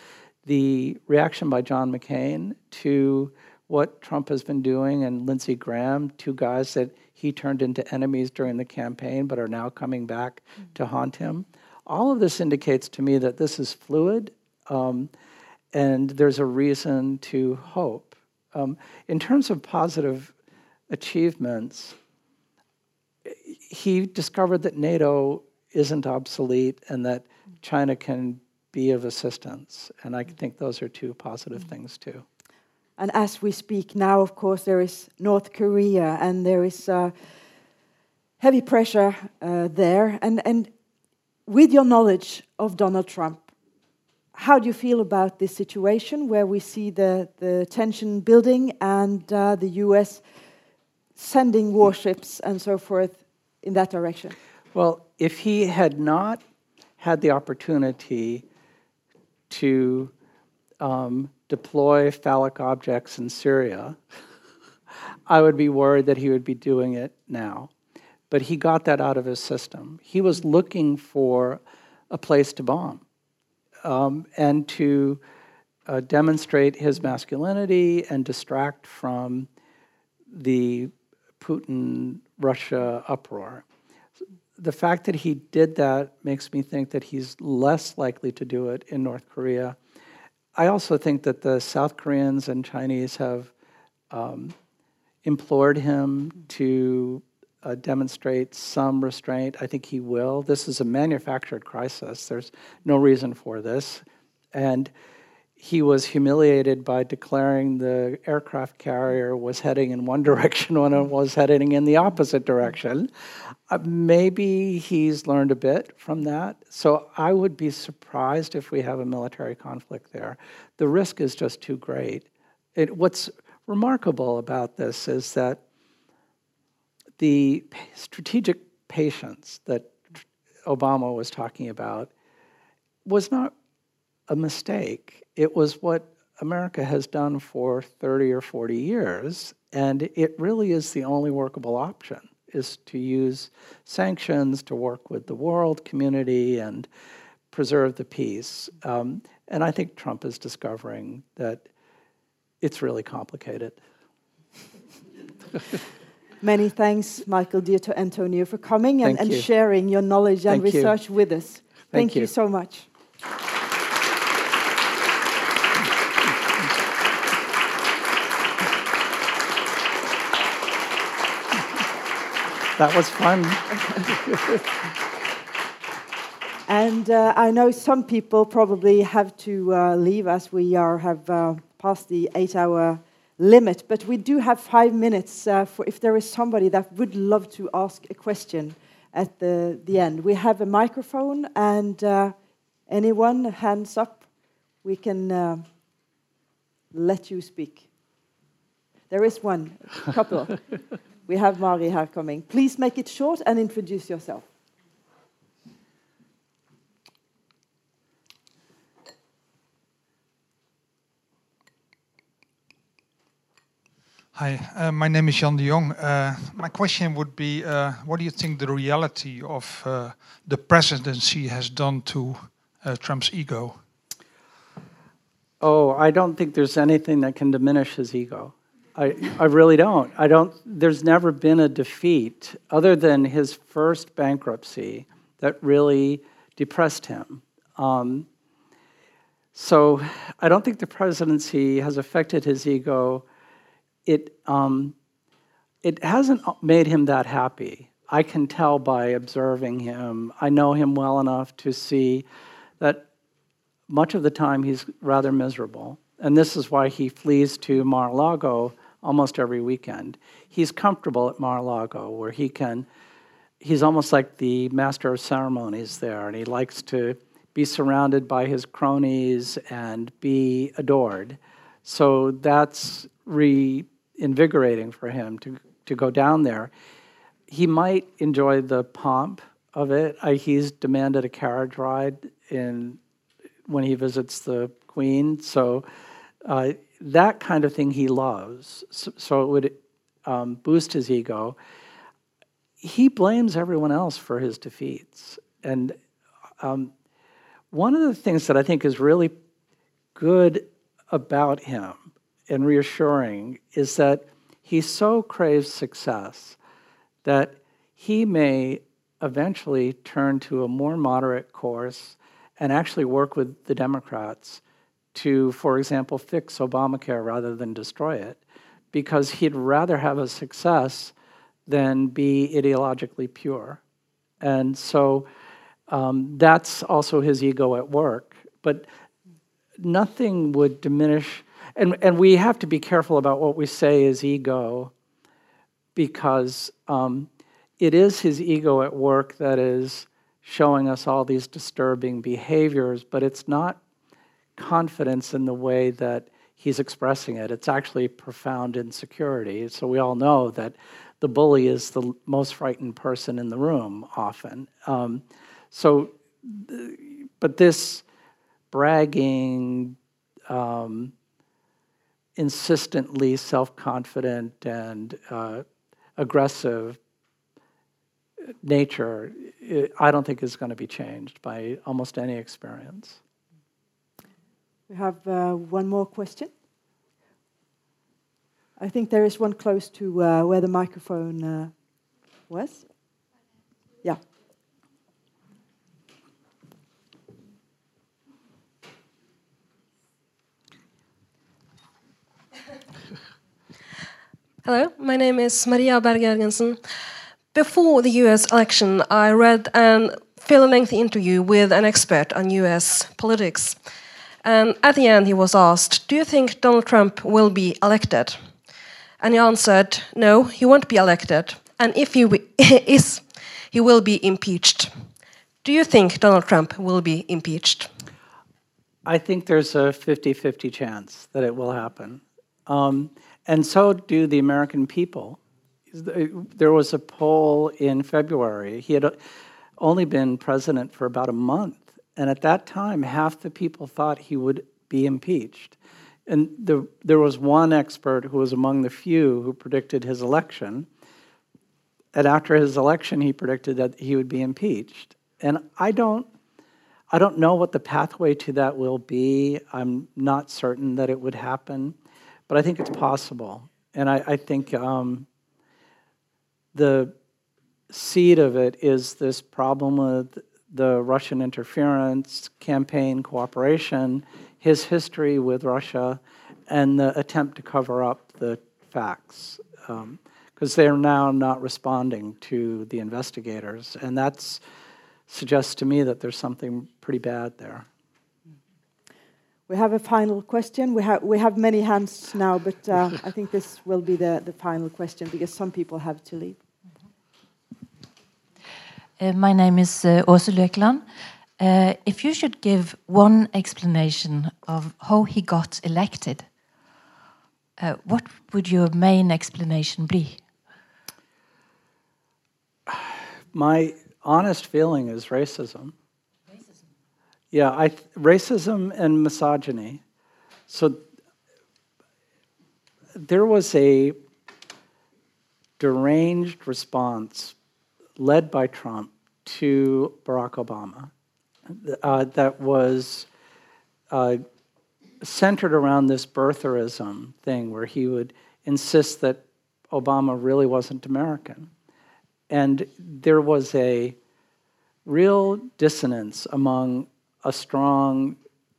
the reaction by John McCain to what Trump has been doing and Lindsey Graham, two guys that he turned into enemies during the campaign but are now coming back mm-hmm. to haunt him. All of this indicates to me that this is fluid Um, and there's a reason to hope. Um, in terms of positive achievements, he discovered that NATO isn't obsolete and that China can be of assistance. And I think those are two positive mm-hmm. things too. And as we speak now, of course, there is North Korea and there is uh, heavy pressure uh, there. And, and with your knowledge of Donald Trump, how do you feel about this situation where we see the, the tension building and uh, the US sending warships and so forth in that direction? Well, if he had not had the opportunity to um, deploy phallic objects in Syria, I would be worried that he would be doing it now. But he got that out of his system. He was looking for a place to bomb um, and to uh, demonstrate his masculinity and distract from the Putin Russia uproar. The fact that he did that makes me think that he's less likely to do it in North Korea. I also think that the South Koreans and Chinese have um, implored him to uh, demonstrate some restraint. I think he will. This is a manufactured crisis. There's no reason for this. And he was humiliated by declaring the aircraft carrier was heading in one direction when it was heading in the opposite direction. Uh, maybe he's learned a bit from that. So I would be surprised if we have a military conflict there. The risk is just too great. It, what's remarkable about this is that the strategic patience that Obama was talking about was not a mistake. It was what America has done for 30 or 40 years, and it really is the only workable option is to use sanctions to work with the world community and preserve the peace. Um, and I think Trump is discovering that it's really complicated. Many thanks, Michael D'Antonio, for coming and, and sharing your knowledge and Thank research you. with us. Thank, Thank you. you so much. That was fun. and uh, I know some people probably have to uh, leave as we are have uh, passed the eight-hour limit, but we do have five minutes uh, for if there is somebody that would love to ask a question at the, the end. We have a microphone, and uh, anyone, hands up, we can uh, let you speak. There is one, couple. we have Mari here coming. Please make it short and introduce yourself. Hi, uh, my name is Jan de Jong. Uh, my question would be, uh, what do you think the reality of uh, the presidency has done to uh, Trump's ego? Oh, I don't think there's anything that can diminish his ego. I, I really don't. I don't. There's never been a defeat other than his first bankruptcy that really depressed him. Um, so I don't think the presidency has affected his ego it, um, it hasn't made him that happy. I can tell by observing him. I know him well enough to see that much of the time he's rather miserable. And this is why he flees to Mar a Lago almost every weekend. He's comfortable at Mar a Lago where he can, he's almost like the master of ceremonies there, and he likes to be surrounded by his cronies and be adored. So that's reinvigorating for him to, to go down there. He might enjoy the pomp of it. He's demanded a carriage ride in when he visits the Queen, so uh, that kind of thing he loves. So, so it would um, boost his ego. He blames everyone else for his defeats, and um, one of the things that I think is really good about him and reassuring is that he so craves success that he may eventually turn to a more moderate course and actually work with the Democrats to, for example, fix Obamacare rather than destroy it, because he'd rather have a success than be ideologically pure. And so um, that's also his ego at work. But nothing would diminish, and, and we have to be careful about what we say is ego, because um, it is his ego at work that is showing us all these disturbing behaviors, but it's not confidence in the way that he's expressing it. It's actually profound insecurity. So we all know that the bully is the most frightened person in the room often. Um, so, but this bragging, um, insistently self confident and uh, aggressive nature, I don't think is going to be changed by almost any experience. We have uh, one more question. I think there is one close to uh, where the microphone uh, was. Yeah. Hello, my name is Maria Berg Before the US election, I read a fairly lengthy interview with an expert on US politics. And at the end, he was asked, Do you think Donald Trump will be elected? And he answered, No, he won't be elected. And if he is, he will be impeached. Do you think Donald Trump will be impeached? I think there's a 50 50 chance that it will happen. Um, and so do the American people. There was a poll in February. He had only been president for about a month and at that time, half the people thought he would be impeached. And the, there was one expert who was among the few who predicted his election. And after his election, he predicted that he would be impeached. And I don't, I don't know what the pathway to that will be. I'm not certain that it would happen, but I think it's possible. And I, I think um, the seed of it is this problem with the Russian interference, campaign cooperation, his history with Russia, and the attempt to cover up the facts. Because um, they're now not responding to the investigators. And that suggests to me that there's something pretty bad there. We have a final question. We have, we have many hands now, but uh, I think this will be the, the final question because some people have to leave. Uh, my name is uh, Åse. Uh, if you should give one explanation of how he got elected, uh, what would your main explanation be? My honest feeling is racism. Racism. Yeah, I, racism and misogyny. So there was a deranged response led by Trump to Barack Obama uh, that was uh, centered around this birtherism thing where he would insist that Obama really wasn't American. And there was a real dissonance among a strong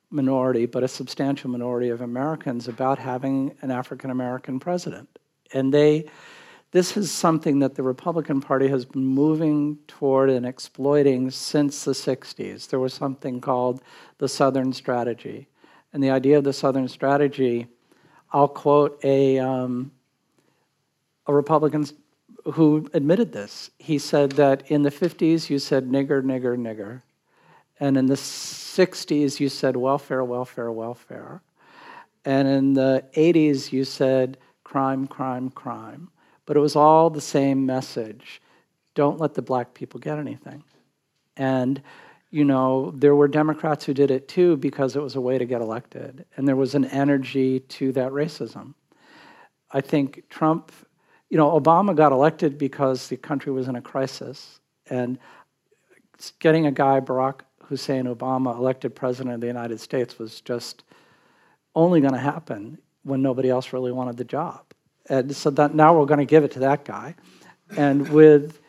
minority, but a substantial minority of Americans about having an African American president. And they this is something that the Republican Party has been moving toward and exploiting since the 60s. There was something called the Southern Strategy. And the idea of the Southern Strategy, I'll quote a, um, a Republican who admitted this. He said that in the 50s you said nigger, nigger, nigger. And in the 60s you said welfare, welfare, welfare. And in the 80s you said crime, crime, crime but it was all the same message don't let the black people get anything. And, you know, there were Democrats who did it too because it was a way to get elected. And there was an energy to that racism. I think Trump, you know, Obama got elected because the country was in a crisis. And getting a guy, Barack Hussein Obama, elected president of the United States was just only going to happen when nobody else really wanted the job. And so that now we're going to give it to that guy. And with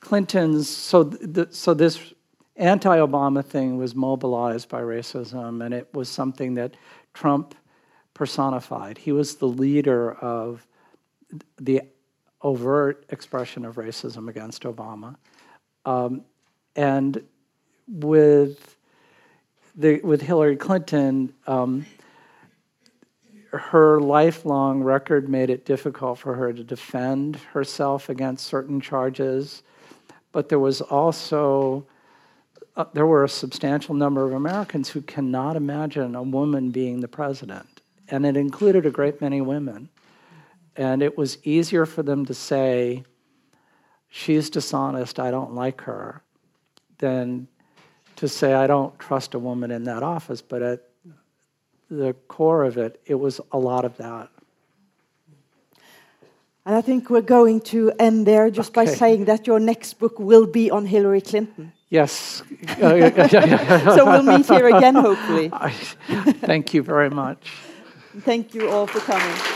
Clinton's, so, so this anti-Obama thing was mobilized by racism, and it was something that Trump personified. He was the leader of the overt expression of racism against Obama, um, and with the, with Hillary Clinton. Um, her lifelong record made it difficult for her to defend herself against certain charges, but there was also uh, there were a substantial number of Americans who cannot imagine a woman being the president, and it included a great many women. And it was easier for them to say, "She's dishonest. I don't like her," than to say, "I don't trust a woman in that office." But at the core of it, it was a lot of that. And I think we're going to end there just by saying that your next book will be on Hillary Clinton. Yes. So we'll meet here again, hopefully. Thank you very much. Thank you all for coming.